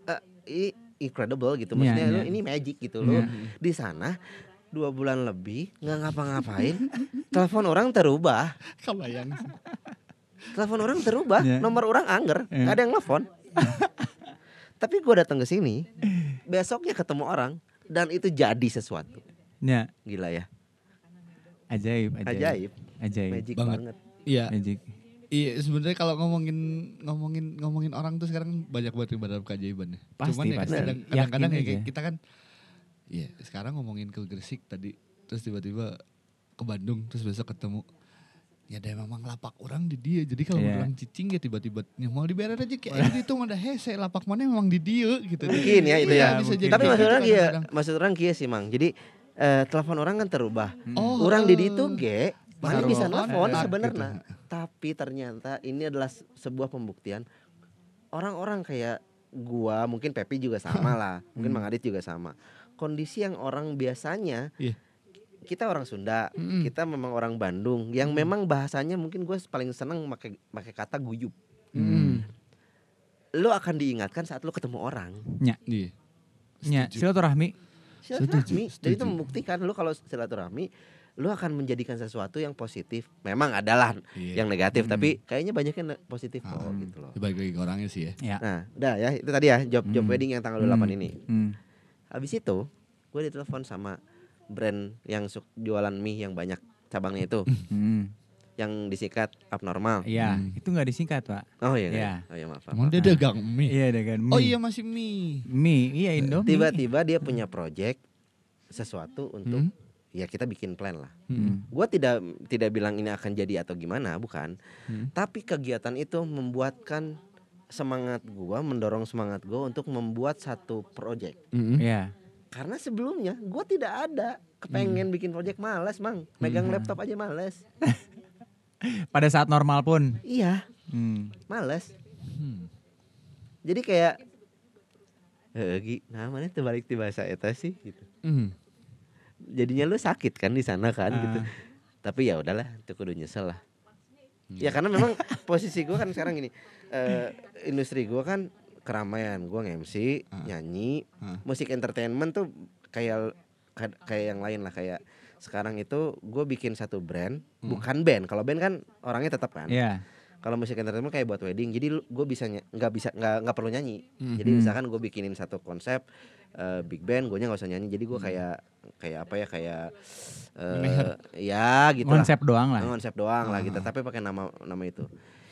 uh, i- incredible gitu Iya, maksudnya iya. lu ini magic gitu lo Iya. di sana dua bulan lebih nggak ngapa-ngapain telepon orang terubah Kebayang. telepon orang terubah Iya. nomor orang angger Iya. nggak ada yang telepon tapi gue datang ke sini besoknya ketemu orang dan itu jadi sesuatu Ya, gila ya ajaib, ajaib. ajaib Ajaib. magic Banget. banget Iya. Magic. Iya sebenarnya kalau ngomongin ngomongin ngomongin orang tuh sekarang banyak banget yang berharap keajaiban ya. Pasti, Cuman ya pasti. kadang kadang-kadang ya kayak kita kan Iya, sekarang ngomongin ke Gresik tadi terus tiba-tiba ke Bandung terus besok ketemu. Ya ada memang lapak orang di dia. Jadi kalau Iya. orang cicing ya tiba-tiba ya mau dibayar aja kayak gitu mah ada hese lapak mana memang di dia gitu. Mungkin ya itu Iya, ya. bisa jadi tapi maksud gitu orang ya kadang-kadang. maksud orang kia sih mang. Jadi eh, telepon orang kan terubah. Oh, orang di eh. itu ge mana bisa nelfon gitu. sebenarnya. tapi ternyata ini adalah se- sebuah pembuktian. Orang-orang kayak gua mungkin Pepi juga sama lah. Mungkin Mang Adit juga sama kondisi yang orang biasanya Iya. kita orang Sunda Mm-mm. kita memang orang Bandung yang memang bahasanya mungkin gue paling seneng pakai pakai kata guyup Hmm. lo akan diingatkan saat lo ketemu orang Iya. Ya, silaturahmi. silaturahmi Setuju, dan itu membuktikan lo kalau silaturahmi lu akan menjadikan sesuatu yang positif. Memang adalah Iya. yang negatif, Hmm. tapi kayaknya banyaknya ne- positif kok Ah. gitu loh. Ke orangnya sih ya. Ya. Nah, udah ya itu tadi ya job job Hmm. wedding yang tanggal 28 Hmm. ini. Hmm. Habis itu gue ditelepon sama brand yang jualan mie yang banyak cabangnya itu, Hmm. yang disikat abnormal. Iya, Hmm. itu nggak disingkat pak. Oh iya, Iya. oh iya maaf. maaf. Emang dia dagang mie. Iya dengan mie. Oh iya masih mie. Mie, iya Indomie. Tiba-tiba dia punya project sesuatu untuk Hmm? ya kita bikin plan lah. Hmm. Gua tidak tidak bilang ini akan jadi atau gimana, bukan. Hmm. Tapi kegiatan itu membuatkan semangat gua, mendorong semangat gua untuk membuat satu project. Mm-mm. Iya. Karena sebelumnya gua tidak ada kepengen bikin project males, Mang. Megang Hmm. laptop aja males. Pada saat normal pun. Iya, Hmm. males. Hmm. Jadi kayak eh namanya terbalik di bahasa eta sih gitu. Hmm. Jadinya lu sakit kan di sana kan gitu. Ah. Tapi ya udahlah, itu kudu nyesel lah. Ya karena memang posisi gua kan sekarang gini, eh, industri gua kan keramaian, gua nge-MC, Ah. nyanyi, Ah. musik entertainment tuh kayak kayak yang lain lah kayak sekarang itu gue bikin satu brand, Hmm. bukan band. Kalau band kan orangnya tetap kan. Iya. Kalau musik entertainment kayak buat wedding, jadi gue bisa nggak bisa nggak nggak perlu nyanyi. Hmm. Jadi Mhm. misalkan gue bikinin satu konsep eh, big band, gue nggak usah nyanyi. Jadi gue kayak kayak apa ya kayak eh, Meher. ya gitu lah. Konsep doang lah. konsep doang lah gitu. Ah. Tapi pakai nama nama itu.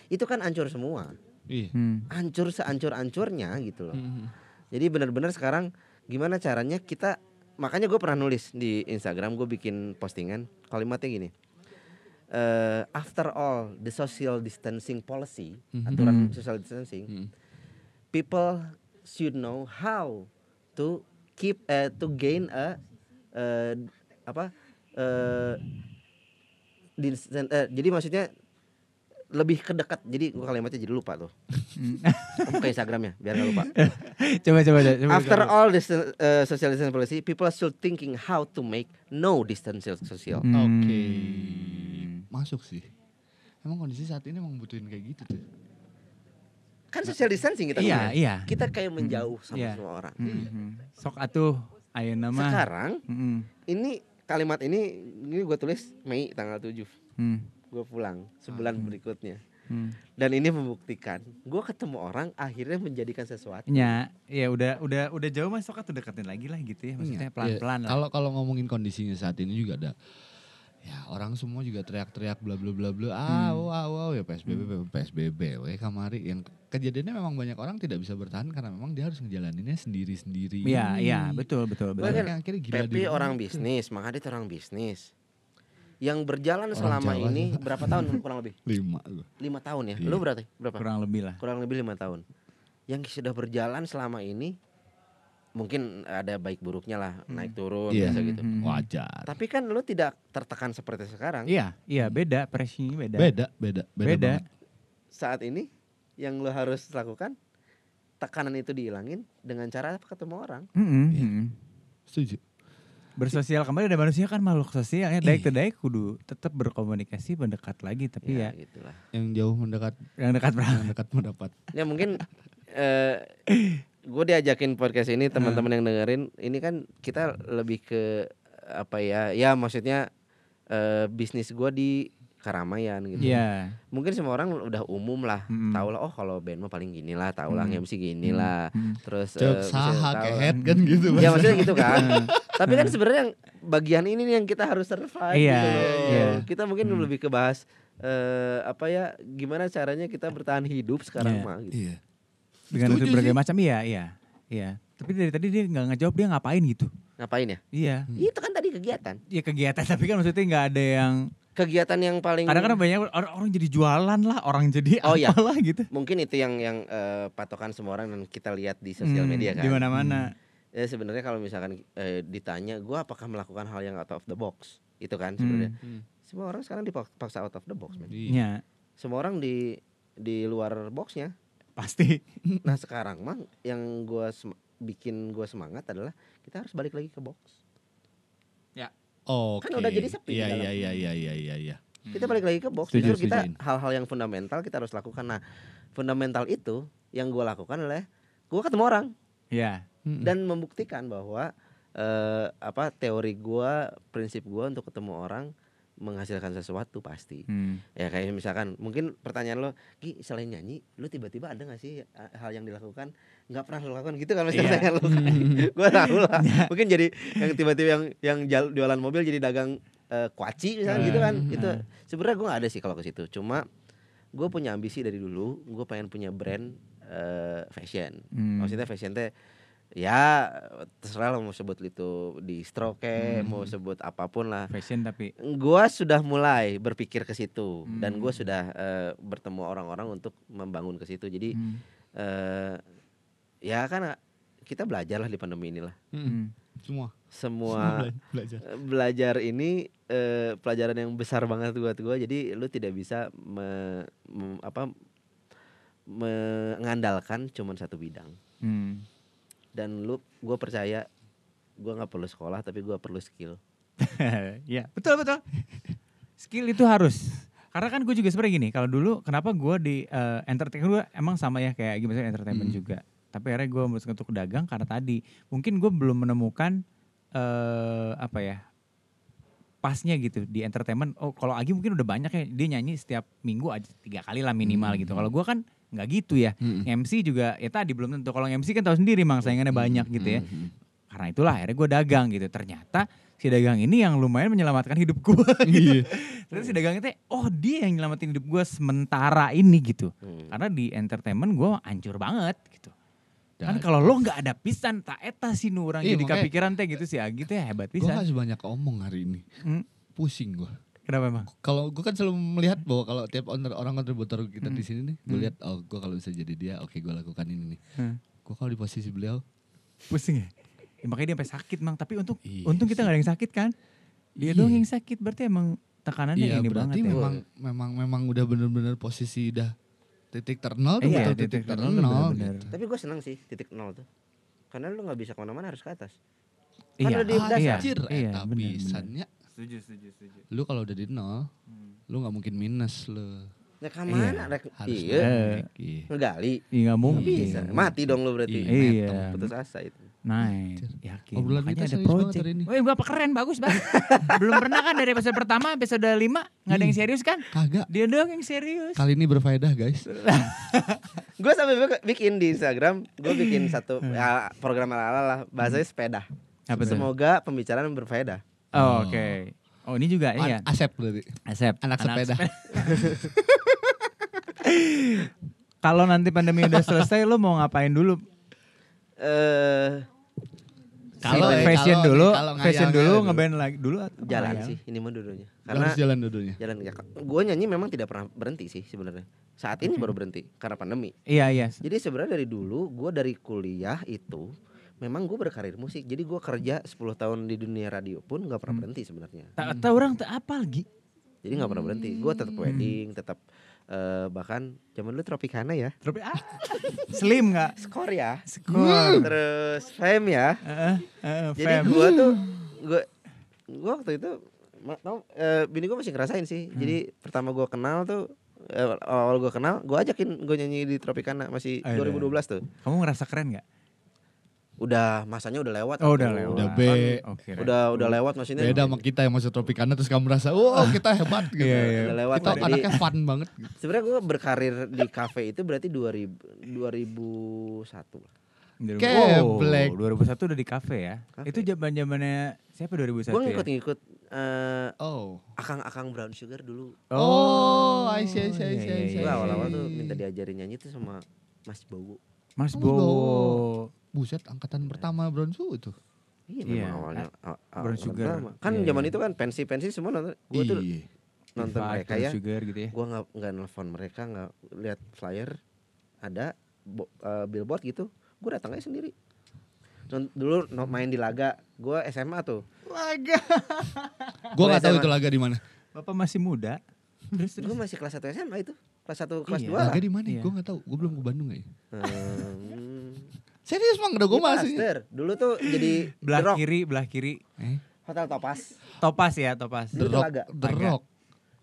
Itu kan hancur semua, Iya. Hmm. hancur seancur-ancurnya gitu loh. Hmm. Jadi benar-benar sekarang gimana caranya kita makanya gue pernah nulis di Instagram gue bikin postingan kalimatnya gini. Eh, after all the social distancing policy Mhm. aturan Mhm. social distancing Hmm. people should know how to keep eh, to gain a eh, apa eh, distan- eh, jadi maksudnya lebih kedekat jadi gua kalimatnya jadi lupa tuh. Kamu ke Instagramnya biar gak lupa coba coba coba. coba After coba. all this uh, social distancing policy, people are still thinking how to make no distance social. Hmm. Oke. Masuk sih. Emang kondisi saat ini emang butuhin kayak gitu tuh. Kan social distancing kita Iya, iya. Kita kayak menjauh sama Iya. semua orang. Hmm. Sok atuh ayo nama. Sekarang Hmm. ini kalimat ini ini gue tulis Mei tanggal 7 Hmm. gue pulang sebulan berikutnya Hmm. dan ini membuktikan gue ketemu orang akhirnya menjadikan sesuatu Ya, ya udah udah udah jauh mas sok atuh deketin lagi lah gitu ya. Maksudnya Iya. pelan-pelan Ya, lah. Kalau kalau ngomongin kondisinya saat ini juga ada ya orang semua juga teriak-teriak bla bla bla bla. Ah Hmm. wow wow ya PSBB PSBB we kamari. Yang kejadiannya memang banyak orang tidak bisa bertahan karena memang dia harus ngejalaninnya sendiri-sendiri. Iya, iya, betul betul betul. Banyak yang akhirnya gila di Pepi orang bisnis Makadit orang bisnis. Yang berjalan Orang selama Jawa ini berapa tahun kurang lebih? Lima lima tahun ya? Iya. lu berarti? Berapa? Kurang lebih lah. kurang lebih lima tahun. Yang sudah berjalan selama ini mungkin ada baik buruknya lah naik turun Iya. biasa gitu Hmm. Wajar. tapi kan lu tidak tertekan seperti sekarang Iya, iya beda pressingnya beda. Beda, beda, beda. Beda. banget. saat ini yang lu harus lakukan tekanan itu dihilangin dengan cara ketemu orang Mm-mm, Iya. mm-mm. Setuju. Bersosial kembali dan manusia kan makhluk sosial ya. Daik daik kudu tetap berkomunikasi mendekat lagi tapi ya, gitulah Yang jauh mendekat, yang dekat berapa? yang dekat mendapat. ya mungkin eh gue diajakin podcast ini teman-teman yang dengerin ini kan kita lebih ke apa ya ya maksudnya eh bisnis gue di keramaian gitu Iya. mungkin semua orang udah umum lah Mm-mm. tahu lah oh kalau band mah paling gini lah tahu lah Mm. MC gini lah Mm. terus Cok eh, saha maksudnya tahu kehet kan gitu. ya maksudnya gitu kan Hmm. tapi kan sebenarnya yang bagian ini nih yang kita harus survive Iya, gitu loh. iya. kita mungkin Hmm. lebih ke bahas eh, apa ya gimana caranya kita bertahan hidup sekarang Iya. mah gitu. Iya. Dengan Setuju itu berbagai sih. macam iya, iya. Iya. Tapi dari tadi dia nggak ngejawab dia ngapain gitu. ngapain ya Iya. Hmm. itu kan tadi kegiatan Ya kegiatan tapi kan maksudnya nggak ada yang kegiatan yang paling kadang-kadang banyak orang, orang jadi jualan lah, orang jadi Oh, iya. apalah gitu. mungkin itu yang yang eh, patokan semua orang dan kita lihat di sosial Hmm, media kan Di mana-mana. ya sebenarnya kalau misalkan eh, ditanya gua apakah melakukan hal yang out of the box itu kan sebenarnya Hmm. semua orang sekarang dipaksa out of the box men. Iya. Iya, semua orang di di luar boxnya pasti. nah sekarang mah yang gua sem- bikin gua semangat adalah kita harus balik lagi ke box Oke. Kan udah jadi sepi Iya iya iya iya iya iya iya. kita balik lagi ke box Setuju, justru kita hal-hal yang fundamental kita harus lakukan nah fundamental itu yang gua lakukan adalah gua ketemu orang Iya. Mm-mm. dan membuktikan bahwa eh apa teori gua, prinsip gua untuk ketemu orang menghasilkan sesuatu pasti. Hmm. Ya kayak misalkan mungkin pertanyaan lo, Ki selain nyanyi, lu tiba-tiba ada gak sih eh, hal yang dilakukan nggak pernah lo lakukan gitu kan Iya. pasti pertanyaan lo kan. Gua tahu lah. Mungkin jadi yang tiba-tiba yang yang jualan mobil jadi dagang eh, kuaci misalnya gitu kan. Hmm. Itu sebenarnya gua nggak ada sih kalau ke situ. Cuma gue punya ambisi dari dulu, gue pengen punya brand eh, fashion. Hmm. Maksudnya fashion teh ya terserah lo mau sebut itu di stroke Hmm. mau sebut apa pun lah Fashion tapi gua sudah mulai berpikir ke situ dan gua Hmm. sudah eh, bertemu orang-orang untuk membangun ke situ jadi hmm. eh, ya kan kita belajar lah di pandemi inilah Hmm. Semua. semua Bela- belajar. eh, belajar ini eh, pelajaran yang besar banget buat gua jadi lu tidak bisa me- mem- apa mengandalkan cuman satu bidang Hmm. Dan lu gua percaya gua nggak perlu sekolah tapi gua perlu skill ya betul betul. Skill itu harus. Karena kan gue juga sebenarnya gini. Kalau dulu kenapa gue di eh, entertainment gue emang sama ya kayak gimana entertainment Hmm. juga. Tapi akhirnya gue memutuskan untuk dagang karena tadi mungkin gue belum menemukan eh apa ya pasnya gitu di entertainment. Oh kalau Agi mungkin udah banyak ya dia nyanyi setiap minggu aja tiga kali lah minimal Hmm. gitu. Kalau gue kan nggak gitu ya. Hmm. MC juga ya tadi belum tentu. Kalau MC kan tahu sendiri mang saingannya banyak gitu ya. Hmm. Karena itulah akhirnya gue dagang gitu. Ternyata si dagang ini yang lumayan menyelamatkan hidup gue. Iya. Terus si dagang itu, oh dia yang nyelamatin hidup gue sementara ini gitu. Hmm. Karena di entertainment gue hancur banget gitu. Kan Dan- kalau lo nggak ada pisan, tak eta sih nu orang Iya, jadi makanya- kepikiran teh gitu sih Agi teh hebat Gue pisan. gak sebanyak omong hari ini. Hmm, Pusing gue. Kenapa emang? Kalau gue kan selalu melihat bahwa kalau tiap owner, orang kontributor kita Hmm. di sini nih, gue Hmm. lihat oh gue kalau bisa jadi dia, oke gue lakukan ini nih. Hmm. Gue kalau di posisi beliau, Pusing ya? Ya, makanya dia sampai sakit mang. Tapi untung, Iya untung kita nggak ada yang sakit kan? Dia Iya. doang yang sakit. Berarti emang tekanannya iya ini berarti banget ya. memang memang memang udah bener-bener posisi udah titik ternol tuh Iya, betul titik titik ternol ternol, tuh bener-bener. gitu. Tapi gue senang sih titik nol tuh. Karena lu nggak bisa ke mana-mana harus ke atas. Iya, Kan udah di ah, dasar. iya, Anjir, iya, eta bener, bener. Setuju, setuju, setuju. Lu kalau udah di nol, Hmm. lu nggak mungkin minus lu. Ya ke mana? Rek? Harus Iya. naik, iya. Ngegali. Iya nggak mungkin. Bisa. Mati dong lu berarti. Iya. Iya. Putus asa itu. Nice, yakin. Obrolan Makanya kita ada project. ini. Wih, bapak keren, bagus banget. Belum pernah kan dari episode pertama, episode 5 nggak ada yang serius kan? Kagak. Dia doang yang serius. Kali ini berfaedah guys. Gue sampai bik- bikin di Instagram, gue bikin satu ya, program ala lah, bahasanya sepeda. Apa? Semoga pembicaraan berfaedah. Oh, Oke. Oh ini juga iya. An- Asep berarti. Asep. anak sepeda. Kalau nanti pandemi udah selesai, lo mau ngapain dulu? Eh Kalau Kalau- fashion dulu, kalau fashion dulu ngeband lagi dulu atau jalan ngayal? sih ini mah dulunya. Lu Karena harus jalan dulunya. jalan ya. Gue nyanyi memang tidak pernah berhenti sih sebenarnya. Saat ini baru berhenti karena pandemi. Iya iya. Jadi sebenarnya dari dulu gue dari kuliah itu memang gue berkarir musik. Jadi gue kerja 10 tahun di dunia radio pun nggak pernah Hmm. berhenti sebenarnya. Tak tahu orang tak apa lagi. Jadi nggak pernah berhenti. Gue tetap Hmm. wedding, tetap eh, bahkan zaman dulu Tropicana ya. Tapi ah, slim nggak? Skor ya. Skor. Terus fame ya. Heeh, heeh, Jadi fam. gue tuh gue gue waktu itu tau, eh, bini gue masih ngerasain sih. Hmm. Jadi pertama gue kenal tuh eh, awal gue kenal, gue ajakin gue nyanyi di Tropicana masih Ayo, 2012 tuh. Kamu ngerasa keren nggak? Udah masanya udah lewat. Oh udah lewat. Udah B. Oke. Udah udah lewat maksudnya. Beda sama kita yang masuk Tropicana terus kamu merasa, "Wah, kita hebat." gitu. Iya, iya. Udah lewat. Kita Jadi anaknya fun banget sebenarnya gue berkarir di cafe itu berarti 2000 2001 lah. Keblek. Oh, 2001 udah di kafe ya. Kafe. Itu zaman zamannya siapa 2001 Gue ya? ngikut-ngikut eh, Oh. akang-akang brown sugar dulu. Oh, I see, I see, I see, I iya, see. Gue iya, awal-awal iya. tuh minta diajarin nyanyi tuh sama Mas Bowo. Mas Mas Bowo. Buset, angkatan pertama Bronsu itu. Iya Iya, memang awalnya Brown Sugar. pertama. Kan Iya, zaman iya. itu kan pensi-pensi semua nonton. Gue tuh Iya. nonton Five, mereka Brown ya. Sugar gitu ya. Gue nggak nggak nelfon mereka nggak lihat flyer ada bo- eh, billboard gitu. Gue datang aja sendiri. Dulu no- main di laga. Gue SMA tuh. Laga. Gua Gua nggak tahu itu laga di mana. Bapak masih muda. Terus terus. Gue masih kelas 1 SMA itu. Kelas 1 kelas Iya. 2 lah. Laga di mana? Iya. Gua nggak tahu. Gua belum ke Bandung ya. Hmm. Serius Mang, udah gua Di masih. Dulu tuh jadi belah The Rock. kiri, belah kiri. Eh, Hotel Topas. Topas ya, Topas. The Dulu Rock, laga. The Laga. Rock.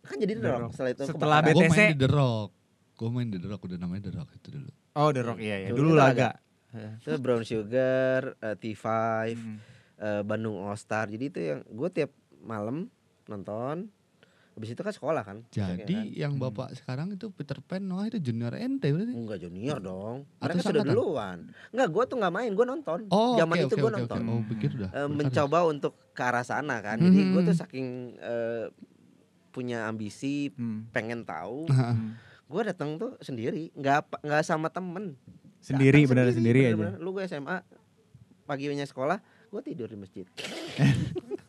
Kan jadi The Rock. Setelah itu Setelah BTC. main di The Rock. Gua main di The Rock udah namanya The Rock itu dulu. Oh, The Rock iya ya. Dulu Dulu itu laga. Itu Brown Sugar, eh, T5, Hmm. eh, Bandung All Star. Jadi itu yang gue tiap malam nonton. Habis itu kan sekolah kan. Jadi kan? yang bapak sekarang itu Peter Pan Noah itu junior ente berarti. Enggak junior dong. Atau Mereka sudah sangkatan? duluan. Enggak, gue tuh nggak main, gue nonton. Oh, Zaman oke, itu oke, gue oke, nonton. oke. Oh, pikir udah. Eh, berkarir. mencoba untuk ke arah sana kan. Jadi gue tuh Hmm. saking eh, punya ambisi, Hmm. pengen tahu. Hmm. gue datang tuh sendiri, nggak nggak sama temen. Sendiri benar sendiri aja. bener-bener. Lu gue SMA, paginya sekolah, gue tidur di masjid.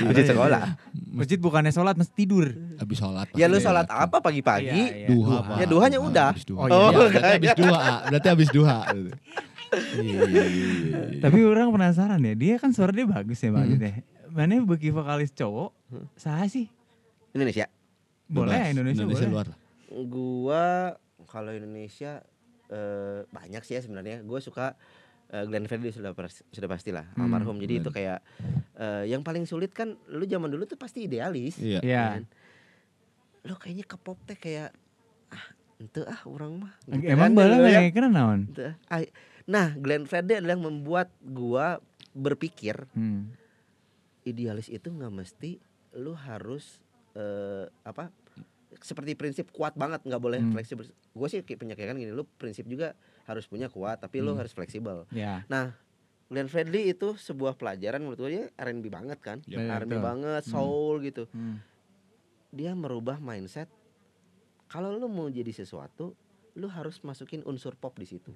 masjid sekolah. Masjid bukannya sholat, mesti tidur. Habis sholat. Ya lu sholat datang. apa pagi-pagi? Iya, iya. Duha, Duha. Pak. Ya, duhanya Duha, udah. habis duha. Oh, Oh, iya. iya. berarti habis duha. Berarti habis duha. Iya, iya, iya, iya. Tapi orang penasaran ya, dia kan suara dia bagus ya Bang Hmm. Ya. Mana bagi vokalis cowok, sah sih? Indonesia. Boleh. Indonesia, Indonesia boleh. luar. Gua kalau Indonesia eh, banyak sih ya sebenarnya. Gue suka eh, Glenn Fredly sudah sudah pastilah Hmm, almarhum. Jadi itu kayak eh, yang paling sulit kan lu zaman dulu tuh pasti idealis. Iya. Iya. kan? Lu kayaknya ke pop teh kayak ah ente ah orang mah. Gitu Emang kan, bala ya. kena naon? Ah. Nah, Glenn Fredly adalah yang membuat gua berpikir Hmm. idealis itu nggak mesti lu harus eh, apa seperti prinsip kuat banget nggak boleh Hmm. fleksibel gue sih kayak penyakitan gini lu prinsip juga harus punya kuat tapi Hmm. harus fleksibel Ya. nah Glenn Fredly itu sebuah pelajaran menurut gue dia R&B banget kan Iya, betul. R&B banget soul gitu Hmm. dia merubah mindset kalau lu mau jadi sesuatu lu harus masukin unsur pop di situ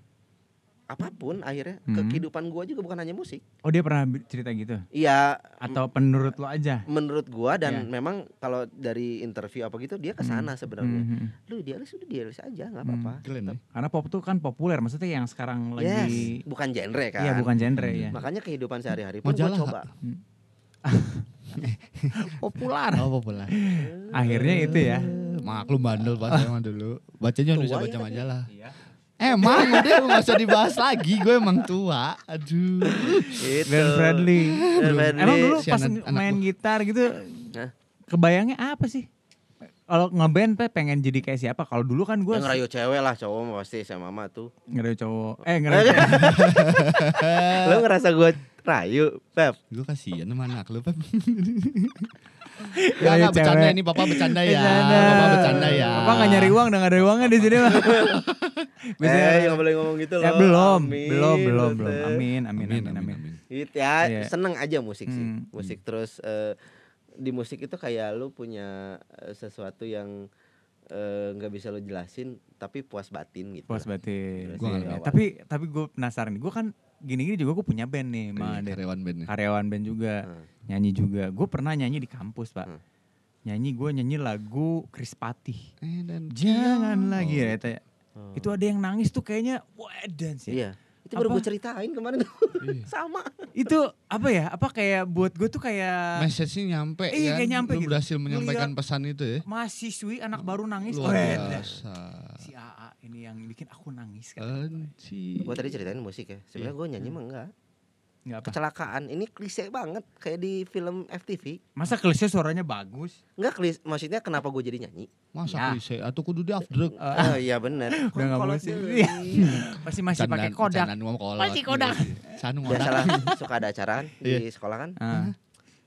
apa pun akhirnya ke Hmm. kehidupan gua juga bukan hanya musik Oh dia pernah cerita gitu? iya Atau penurut lo aja? menurut gua dan Iya. memang kalau dari interview apa gitu dia ke sana sebenarnya. Hmm. Lu idealis udah idealis aja nggak Hmm. apa-apa. Ya. Karena pop tuh kan populer, maksudnya yang sekarang Yes, lagi bukan genre kan. Iya bukan genre ya. Makanya kehidupan sehari-hari pun gua Majalah. coba. Populer. Oh, populer. Akhirnya itu ya. Maklum bandel pas emang dulu. Bacanya ya baca majalah. Iya. Emang udah nggak usah dibahas lagi. Gue emang tua. Aduh. Itu. Fredly. Glenn Fredly. Emang dulu pas main gitar gitu, Hah? kebayangnya apa sih? Kalau ngeband pe pengen jadi kayak siapa? Kalau dulu kan gue Yang ngerayu cewek lah cowok mah pasti sama mama tuh. ngerayu cowok. Eh ngerayu Lu ngerasa gua rayu, Pep? Gue kasihan sama anak lu, Pep. Ya, Gak, ya, gak, bercanda cewek. ini papa bercanda ya. Bercanda. Papa bercanda ya. Apa nggak nyari uang? Udah nggak ada uangnya di sini mah. Biasanya- Eh, nggak boleh ngomong gitu loh. Ya, belum, Amin, belum, belum, lu belum. Amin, amin, Amin, amin, amin, amin. amin. Gitu ya, Iya. seneng aja musik sih. Hmm. Musik terus eh, di musik itu kayak lu punya eh, sesuatu yang eh, nggak bisa lu jelasin tapi puas batin gitu. Puas batin. Gua tahu. Tapi tapi gue penasaran nih. Gue kan gini-gini juga gue punya band nih, Iya, Ma. Ded. karyawan bandnya. karyawan band juga, Hmm. nyanyi juga. Gue pernah nyanyi di kampus pak. Hmm. Nyanyi gue nyanyi lagu Chris Patih. Eh, dan Jangan Oh. lagi ya, Teh. Oh. Itu ada yang nangis tuh kayaknya wah dance ya. Iya. Itu baru gue ceritain kemarin tuh. Iya. Sama. Itu apa ya? Apa kayak buat gue tuh kayak Message-nya nyampe Iya, kan. kayak nyampe Lu gitu. berhasil menyampaikan Ngeliat- pesan itu ya. mahasiswi anak baru nangis. Luar Weh, biasa. Si AA ini yang bikin aku nangis kan. Gue tadi ceritain musik ya. Sebenarnya gue nyanyi mah enggak. Nggak apa. Kecelakaan. Ini klise banget kayak di film FTV. Masa klise suaranya bagus? Enggak klise. Maksudnya kenapa gue jadi nyanyi? Masa Ya. klise atau kudu di afdruk. Oh iya bener. Udah nggak Kolot musik. dulu. Iya. Masih masih pakai kodak. Candaan ngomong kolot. Masih kodak. Sanu Biasalah suka ada acara kan Iya. di sekolah kan. Ah.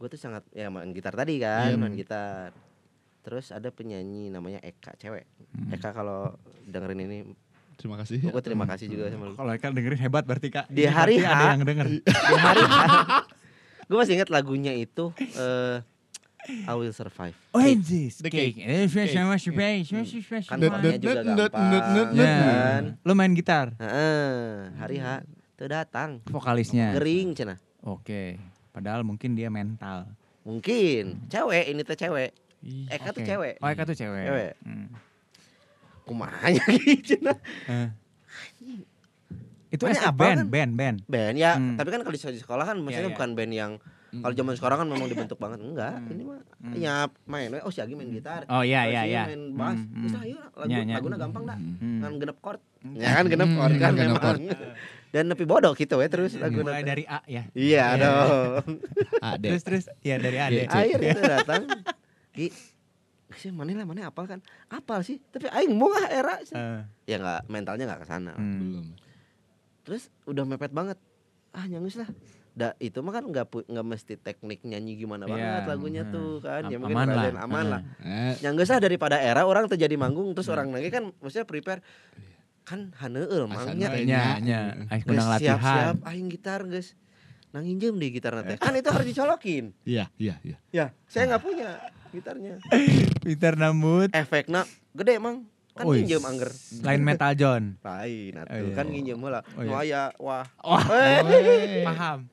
Gue tuh sangat ya main gitar tadi kan, Iya. main gitar. Terus ada penyanyi namanya Eka cewek. Hmm. Eka kalau dengerin ini, Terima kasih. gue terima kasih juga sama lu. Kalau Eka dengerin hebat berarti kak. Di Ini hari berarti ada H. yang denger. Di hari gue masih ingat lagunya itu eh I Will Survive. Oh anjis. The Cake. cake. Eh, Kan soalnya juga gampang. Lo main gitar? Heeh, hari H tuh datang. Vokalisnya. Ngering cenah. Oke. Padahal mungkin dia mental. Mungkin cewek ini tuh cewek. Ih, Eka tuh Oke. cewek. Oh Eka tuh cewek. Cewek. Hmm. Kumanya gitu cenah. Eh. Itu a apa band, kan? band, band. Band ya, Hmm. tapi kan kalau di sekolah kan maksudnya iya. bukan band yang Hmm. kalau zaman sekarang kan memang dibentuk banget enggak. Hmm. Ini mah Hmm. ya main oh si Agi main gitar. Oh iya iya iya. main bass. Hmm, Terus hmm. ayo lagu Nya, nya. laguna gampang dah. Hmm. Kan genep chord. Ya kan genep Hmm, chord kan genep memang. chord. Dan nepi bodoh gitu we terus lagu Mulai dari A ya. Iya dong. Ade. Terus terus ya dari A. Iya, Akhir itu datang. Ki sih mana lah mana apal kan? Apal sih tapi aing mau ah era Eh, ya nggak mentalnya nggak ke sana. Hmm. Belum. terus udah mepet banget. Ah nyangus lah. Da, itu mah kan nggak nggak mesti teknik nyanyi gimana Iya, banget lagunya hmm. tuh kan. Ya Am- mungkin aman lah. aman lah. Eh, yang geus ah daripada era orang terjadi manggung. Terus Hmm. orang lagi kan maksudnya prepare. Kan haneueul mangnya. nya nya aing latihan siap-siap aing gitar guys nang injem deh gitar nanti kan itu harus dicolokin. Iya, iya, iya. ya saya nggak punya gitarnya Peter Nambut efeknya gede emang kan Wih, nginjem angger lain Metal John lain atuh Oh, iya. kan nginjem heula Oh, iya. nu aya wah wah Eh, paham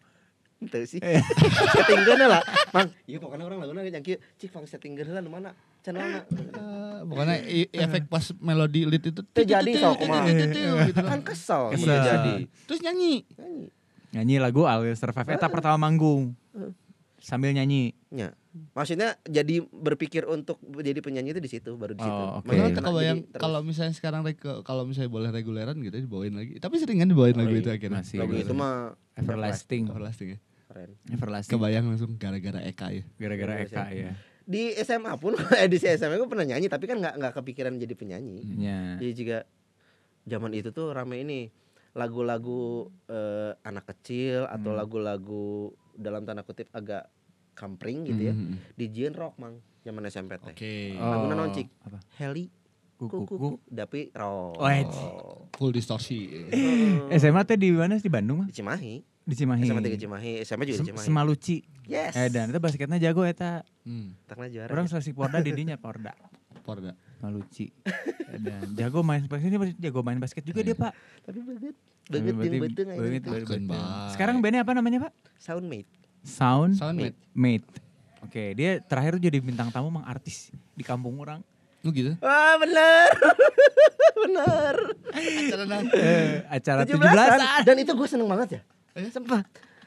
Itu sih. Settingkeun lah. Mang, iya pokoknya orang laguna yang kieu cik pang settingkeun heula nu mana? Channelna. Eh, pokoknya efek pas melodi lead itu Teu jadi sok kumaha. gitu Kan kesel, Kesel. kesel. jadi. Terus nyanyi. Nyanyi. nyanyi lagu I Will Survive eta pertama manggung sambil nyanyi Ya. Maksudnya jadi berpikir untuk jadi penyanyi itu di situ baru di situ. Oh. Maksudnya kebayang jadi terus. kalau misalnya sekarang rek- kalau misalnya boleh reguleran gitu dibawain lagi. Tapi sering kan dibawain Oh, lagu iya. itu akhirnya. Masih. lagu itu mah Everlasting Everlasting ya. keren. Everlasting Kebayang langsung gara-gara Eka ya. gara-gara Iya, Eka ya Di SMA pun eh, di SMA gue pernah nyanyi tapi kan nggak nggak kepikiran jadi penyanyi. nya Jadi juga zaman itu tuh rame ini lagu-lagu eh, anak kecil atau Hmm. lagu-lagu dalam tanda kutip agak kampring gitu ya. Di Jien rock mang zaman SMP teh. Oke. Laguna naon, Cik? apa Heli kuku tapi rock. Oh, eh, Full distorsi. Heeh. SMA teh di mana sih di Bandung mah di Cimahi. di Cimahi SMA tiga Cimahi, SMA juga di Sem- Cimahi. Semaluci Yes. eh dan itu basketnya jago eta Hmm. Takna juara. orang ya. selesai Porda didinya Porda Porda. Maluci dan jago main basket ini jago main basket juga dia pak Tapi banget. Banget jeung bae. sekarang bandnya apa namanya pak Soundmate. Sound Soundmate. Mate oke dia terakhir jadi bintang tamu mang artis di kampung orang Oh gitu. Wah, bener. bener. Acara nanti. eh, acara 17-an. 17-an Dan itu gue seneng banget ya. Sempat.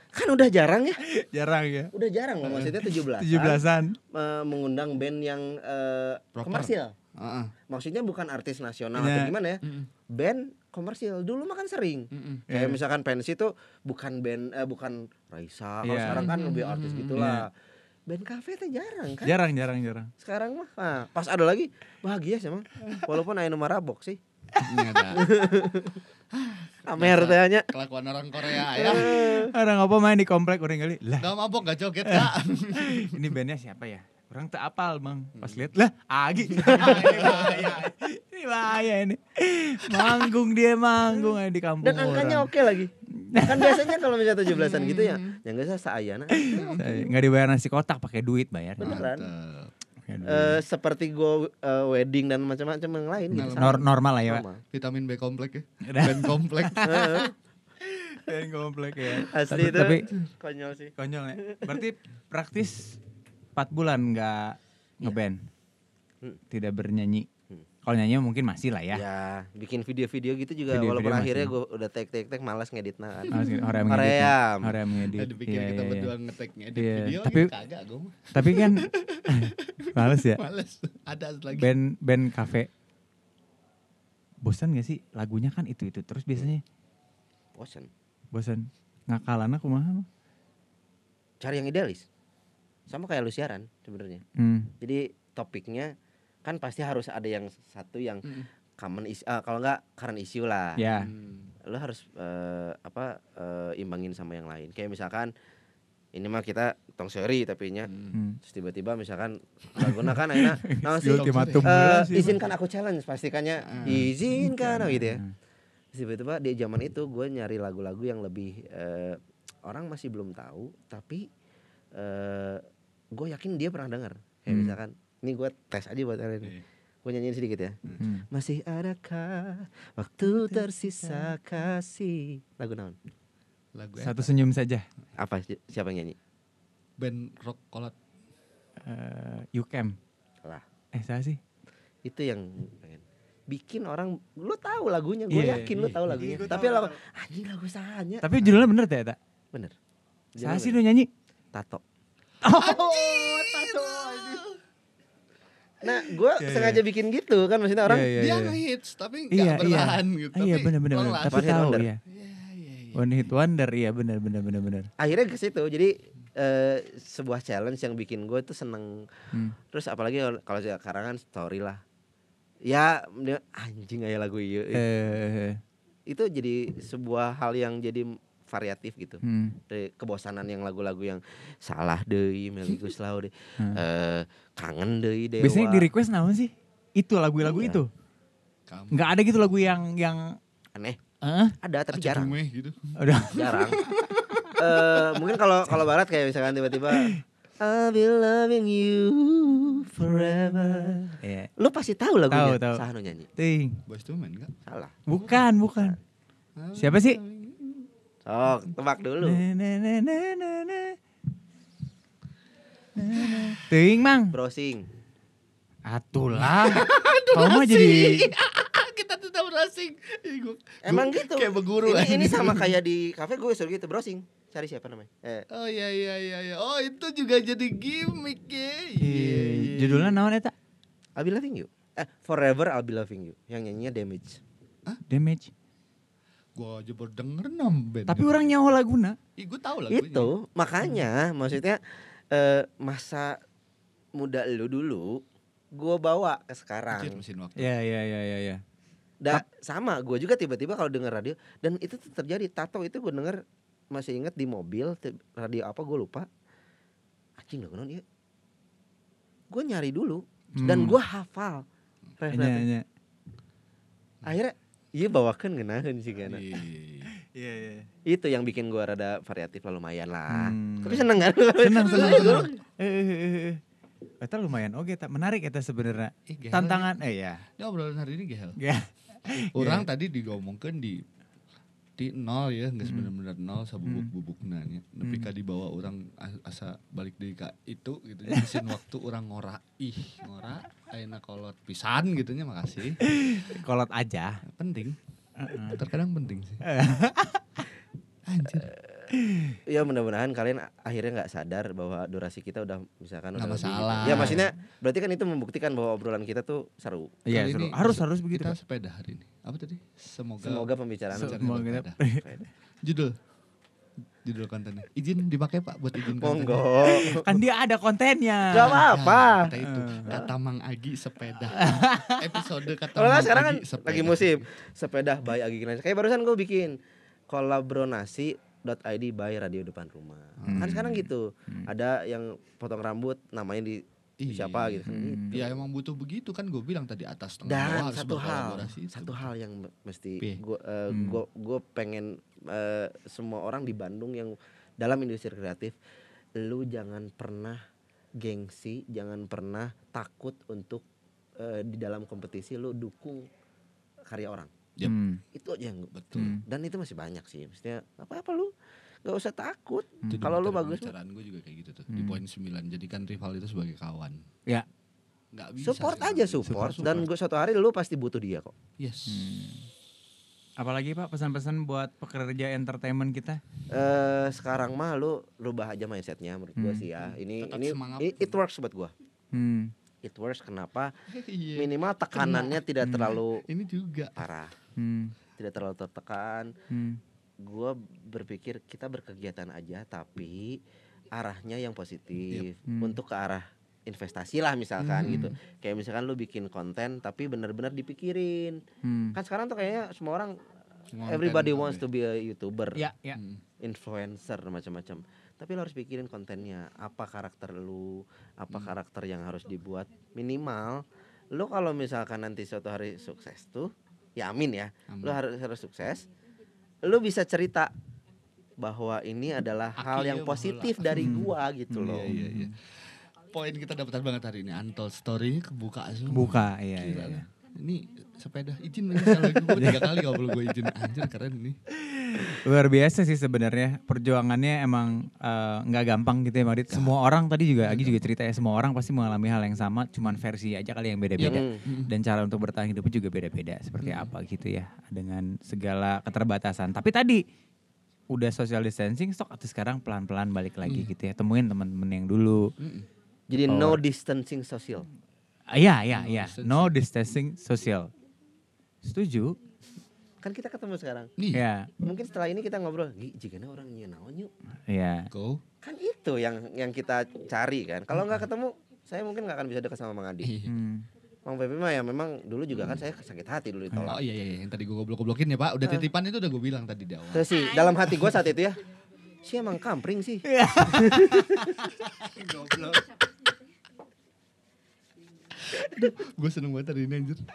Kan udah jarang ya. jarang ya Udah jarang loh maksudnya 17 17-an eh, mengundang band yang eh, Proper. komersil. Heeh. Maksudnya bukan artis nasional Iya. atau gimana ya. Band komersil. Dulu mah kan sering. Mm-mm. Kayak Iya. misalkan pensi tuh bukan band eh, bukan Raisa. Kalau Iya. sekarang kan lebih artis gitulah. Iya. Band cafe tuh jarang kan. jarang jarang jarang Sekarang mah nah, pas ada lagi bahagia sih emang. Walaupun aya nomor rabok sih. Ada Amer teh nya. kelakuan orang Korea ya. orang apa main di komplek orang kali lah Gak mabok gak joget kak. ini bandnya siapa ya orang tak apal bang pas lihat lah Agi ini bahaya ini bahaya ini manggung dia manggung di kampung Dan angkanya orang. oke lagi. Kan biasanya kalau misalnya 17-an gitu ya, yang enggak saayana. Saya- nggak dibayar nasi kotak pakai duit bayar Beneran. Eh seperti gue wedding dan macam-macam yang lain gitu. Nor- normal lah ya pak Normal. Vitamin B komplek ya. Band komplek. Heeh, Dan komplek ya Asli itu tapi konyol sih. konyol ya berarti praktis 4 bulan nggak ngeband Hmm. tidak bernyanyi Hmm. kalau nyanyi mungkin masih lah Ya, ya bikin video-video gitu juga Video-video walaupun masih. akhirnya gue udah tek-tek-tek malas ngeditnya kan. Mas, Hoream ngedit. Hoream. Hoream ngedit. Ada dipikir Iya, kita iya, iya. berdua ngeteknya di Iya, video tapi- kagak gue mah. Tapi kan males ya. Males. Ada lagi. Band band cafe. Bosan gak sih lagunya kan itu itu terus biasanya Bosan. bosan ngakalan aku mah. Cari yang idealis. Sama kayak lu siaran sebenarnya. Hmm. Jadi topiknya kan pasti harus ada yang satu yang Mm. common issue, ah, kalau enggak current issue lah. Ya. Hmm. Lu harus eh, apa eh, imbangin sama yang lain. Kayak misalkan ini mah kita tong seri tapi nya Hmm. Hmm. terus tiba-tiba misalkan laguna kan enak nah sih Ultimatum heula sih, izinkan aku challenge pastikannya izinkan gitu ya Hmm. Tiba-tiba di zaman itu gue nyari lagu-lagu yang lebih eh, orang masih belum tahu tapi eh gue yakin dia pernah dengar kayak Hmm. misalkan ini gue tes aja buat kalian gue nyanyiin sedikit ya. Hmm. masih adakah waktu tersisa kasih? Lagu naon? Lagu Satu senyum saja. apa? Si- siapa yang nyanyi? Band rock kolot. Eh, you Cam. lah. Eh saya sih. itu yang pengen. Bikin orang lu tahu lagunya. Gue Iya, yakin lu iya. tahu lagunya. Gua tapi tahu, lagu anjing lagu sahanya Tapi judulnya bener teh tak? bener. Saya sih nu nyanyi. Tato Oh, nah gue Iya, iya. sengaja bikin gitu kan maksudnya orang Iya, iya, Dia iya. ngehits tapi Iya, enggak iya. bertahan gitu. Ah, iya bener. pelan. Tapi tahu wonder. ya. Iya, iya, iya. One hit wonder iya bener bener bener bener. akhirnya ke situ jadi eh, sebuah challenge yang bikin gue tuh seneng Hmm. terus apalagi kalau sekarang kan story lah ya anjing aja lagu iya Eh, itu jadi sebuah hal yang jadi variatif gitu. Hmm. Dari kebosanan yang lagu-lagu yang salah deui Melly Guslau deh. Hmm. Eh, kangen deui Dewa. Biasanya di request naon sih? Itu lagu-lagu Iya. itu. Kamu Nggak ada gitu lagu yang yang aneh. eh Ada tapi Aceh jarang. Gitu. udah jarang. Eh mungkin kalau kalau barat kayak misalkan tiba-tiba I'll be loving you forever. Iya. Lu pasti tahu lagunya. Tahu, tahu. Saha nu nyanyi? Ting. Boys to Men kan? Salah. Bukan, bukan. Siapa sih? Oh, tebak dulu. Ting, Mang. Browsing. Atulah. Kamu mah jadi Kita tetap browsing. Emang gua gitu. Kayak berguru Ini, ini sama kayak di kafe gue suruh gitu browsing. Cari siapa namanya? Eh, Oh iya iya iya iya. Oh itu juga jadi gimmick ya. Iya, Iya, Judulnya naon eta? I'll be loving you. Eh, Forever I'll be loving you. Yang nyanyinya Damage. Damage. Gua aja baru denger enam band. Tapi orang nyawa laguna. Ih, gua tahu lagunya. Itu makanya maksudnya eh, masa muda lu dulu gue bawa ke sekarang. mesin waktu. Iya, iya, iya, iya, iya. Da, sama gue juga tiba-tiba kalau denger radio dan itu tuh terjadi tato itu gue denger masih inget di mobil radio apa gue lupa anjing dong ya gue nyari dulu dan Hmm. gue hafal Iya, refnya iya. akhirnya iya bawakan ngenahin sih kan Iya. Iya, iya. itu yang bikin gue rada variatif lah lumayan lah Hmm. tapi seneng kan Senang, senang, senang. Eh, eh, eh, eh. Eta lumayan oke, tak menarik eta sebenarnya. Ih, gehel Tantangan eh ya. Ini obrolan hari ini gehel. Ya. Orang tadi digomongkan di di nol ya, nggak Hmm. sebenarnya nol sabubuk bubuk nanya. Tapi Hmm. kadi bawa orang as- asa balik dari ka itu gitu mesin waktu orang ngora ih ngora ayeuna kolot pisan gitunya makasih. Kolot aja. Penting. Terkadang penting sih. Anjir. ya mudah-mudahan kalian akhirnya nggak sadar bahwa durasi kita udah misalkan Nggak udah lebih masalah. gitu. ya maksudnya berarti kan itu membuktikan bahwa obrolan kita tuh seru Iya, Kali seru. ini harus harus begitu. Kita sepeda hari ini. Apa tadi? Semoga, semoga pembicaraan Se- Bicara Semoga sepeda. judul judul kontennya. Izin dipakai Pak buat izin kontennya. monggo Kan dia ada kontennya. Gak apa-apa Kata itu kata Mang Agi sepeda. Episode kata Kalau Mang sekarang kan sepeda. lagi musim sepeda by Agi Kinansyah. Kayak barusan gue bikin kolaborasi.id by Radio Depan Rumah. Kan Hmm. sekarang gitu. Ada yang potong rambut namanya di Iya. siapa gitu. Hmm. Ya emang butuh begitu kan gue bilang tadi atas tengah bawah Dan harus satu hal, itu. satu hal yang me- mesti gue Hmm. gue gue pengen eh, semua orang di Bandung yang dalam industri kreatif, lu jangan pernah gengsi, jangan pernah takut untuk eh, di dalam kompetisi lu dukung karya orang. Yap. Hmm. Itu aja yang Betul. Hmm. dan itu masih banyak sih. Maksudnya apa apa lu nggak usah takut. Di Kalau lu bagus, pembicaraan gue juga kayak gitu tuh. Di Hmm. poin 9 jadikan rival itu sebagai kawan. Ya. Nggak bisa. support sekarang. aja support, dan gue suatu hari lu pasti butuh dia kok. Yes. Hmm. Apalagi Pak pesan-pesan buat pekerja entertainment kita? eh sekarang mah lu rubah aja mindsetnya menurut gua Hmm. sih ya. Ini Tetap ini semangat. i- it works buat gua. Hmm. It works kenapa? Iya. Minimal tekanannya tidak Hmm. terlalu Ini juga. parah, Hmm. tidak terlalu tertekan. Hmm. Gua berpikir kita berkegiatan aja tapi arahnya yang positif Hmm. untuk ke arah investasi lah misalkan Hmm. gitu. Kayak misalkan lu bikin konten tapi benar-benar dipikirin. Hmm. Kan sekarang tuh kayaknya semua orang Konten everybody wants ya? to be a YouTuber. Ya, ya. Hmm. influencer macam-macam. Tapi lo harus pikirin kontennya, apa karakter lu, apa Hmm. karakter yang harus dibuat. Minimal lo kalau misalkan nanti suatu hari sukses tuh, ya amin ya. Amin. Lo harus harus sukses. Lo bisa cerita bahwa ini adalah hal yang Akhirnya positif dari Hmm. gua gitu Iya, loh. iya, iya. Poin kita dapatan banget hari ini. Untold story kebuka semua. Buka, iya, Gila iya. iya. Ini sepeda izin lagi sekali lagi gue tiga kali gak perlu gue izin anjir keren ini Luar biasa sih sebenarnya perjuangannya emang eh, nggak gampang gitu ya Madit. Semua orang tadi juga Agi juga cerita ya semua orang pasti mengalami hal yang sama, cuman versi aja kali yang beda-beda. Hmm. Dan cara untuk bertahan hidup juga beda-beda seperti apa gitu ya dengan segala keterbatasan. Tapi tadi udah social distancing, stok atau sekarang pelan-pelan balik lagi gitu ya. Temuin teman-teman yang dulu. Mm-mm. Jadi no distancing social. Ah, Iya, iya, No iya. No distancing social. Setuju? Kan kita ketemu sekarang. nih Ya, Mungkin setelah ini kita ngobrol, "Gi, jika orang naon yuk." ya. go Kan itu yang yang kita cari kan. Kalau nggak ketemu, saya mungkin nggak akan bisa dekat sama Mang Adi. Iya. Hmm. Mang Pepe mah ya memang dulu juga kan saya sakit hati dulu Oh ditolak. iya iya iya, yang tadi gue goblok-goblokin ya Pak. Udah titipan itu udah gue bilang tadi di awal. Terus sih dalam hati gue saat itu ya, sih emang kampring sih. gue seneng banget hari ini anjir.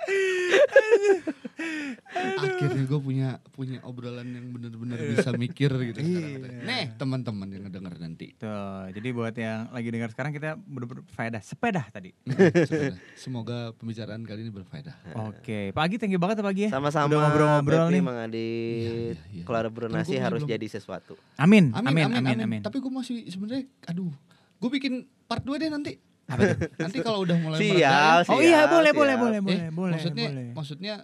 Akhirnya gue punya punya obrolan yang bener-bener bisa mikir gitu sekarang. Nih teman-teman yang ngedenger nanti. Tuh, jadi buat yang lagi dengar sekarang kita bener-bener faedah sepeda tadi. Semoga- Semoga pembicaraan kali ini berfaedah. Oke, Pak Agi thank you banget ya Pak Agi ya. Sama-sama. Udah ngobrol-ngobrol nih. Mang Adit. Iya, iya, iya. Kalau ada bernasi Tunggu, harus belum. jadi sesuatu. Amin, Amin, amin, amin, amin. Tapi gue masih sebenarnya, aduh, gue bikin part 2 deh nanti. Apa tuh? Nanti kalau udah mulai Siap, meredain, Oh iya, boleh, siap. boleh, boleh, Eh, boleh, boleh, maksudnya, boleh. maksudnya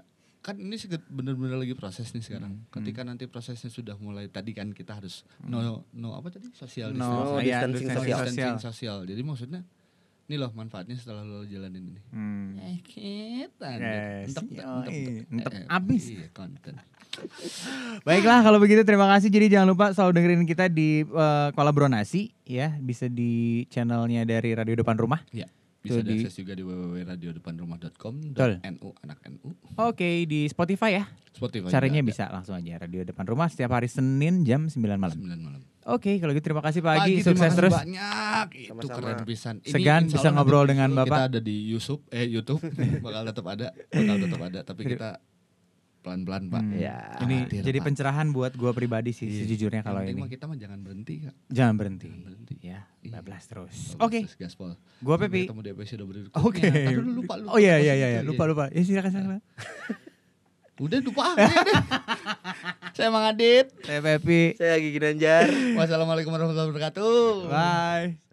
kan ini bener-bener lagi proses nih sekarang. Hmm, Ketika nanti prosesnya sudah mulai tadi kan kita harus no no apa tadi social No, distancing, iya, distancing sosial. distancing sosial. Jadi maksudnya ini loh manfaatnya setelah lo jalanin ini. Hmm. Eh, kita Yes, entep, yoi. entep, Entep eh, abis. Iya, konten. Baiklah kalau begitu terima kasih. Jadi jangan lupa selalu dengerin kita di eh, Kolaborasi ya, bisa di channelnya dari Radio Depan Rumah. Ya, bisa Tuh di- diakses juga di www.radiodepanrumah.com Betul. NU anak NU Oke, di Spotify ya. Spotify Caranya juga bisa langsung aja Radio Depan Rumah setiap hari Senin jam 9 ada. malam. 9 malam. Oke, kalau gitu terima kasih Pak Agi, Pagi, sukses kasih terus. banyak. Itu Sama-sama. keren pisan. Segan bisa ngobrol dengan Kita Bapak. ada di YouTube, eh YouTube bakal tetap ada, bakal tetap ada. Tapi kita pelan-pelan Pak. Hmm. Ya. Ini Khawatir, jadi Pak. pencerahan buat gua pribadi sih Iya. sejujurnya Yang kalau ini. mah kita mah jangan berhenti Kak. Jangan berhenti. Jangan berhenti. Ya, Iya. bablas terus. Oke, terus Gaspol. gua Sampai Pepi. Ketemu di episode berikutnya. Oke. Tadi dulu lupa lupa. Oh iya iya iya, iya. lupa lupa. Ya silakan silakan. Udah lupa. udah. Saya Mang Adit. Saya Pepi. Saya Gigi Nanjar. Wassalamualaikum warahmatullahi wabarakatuh. Bye.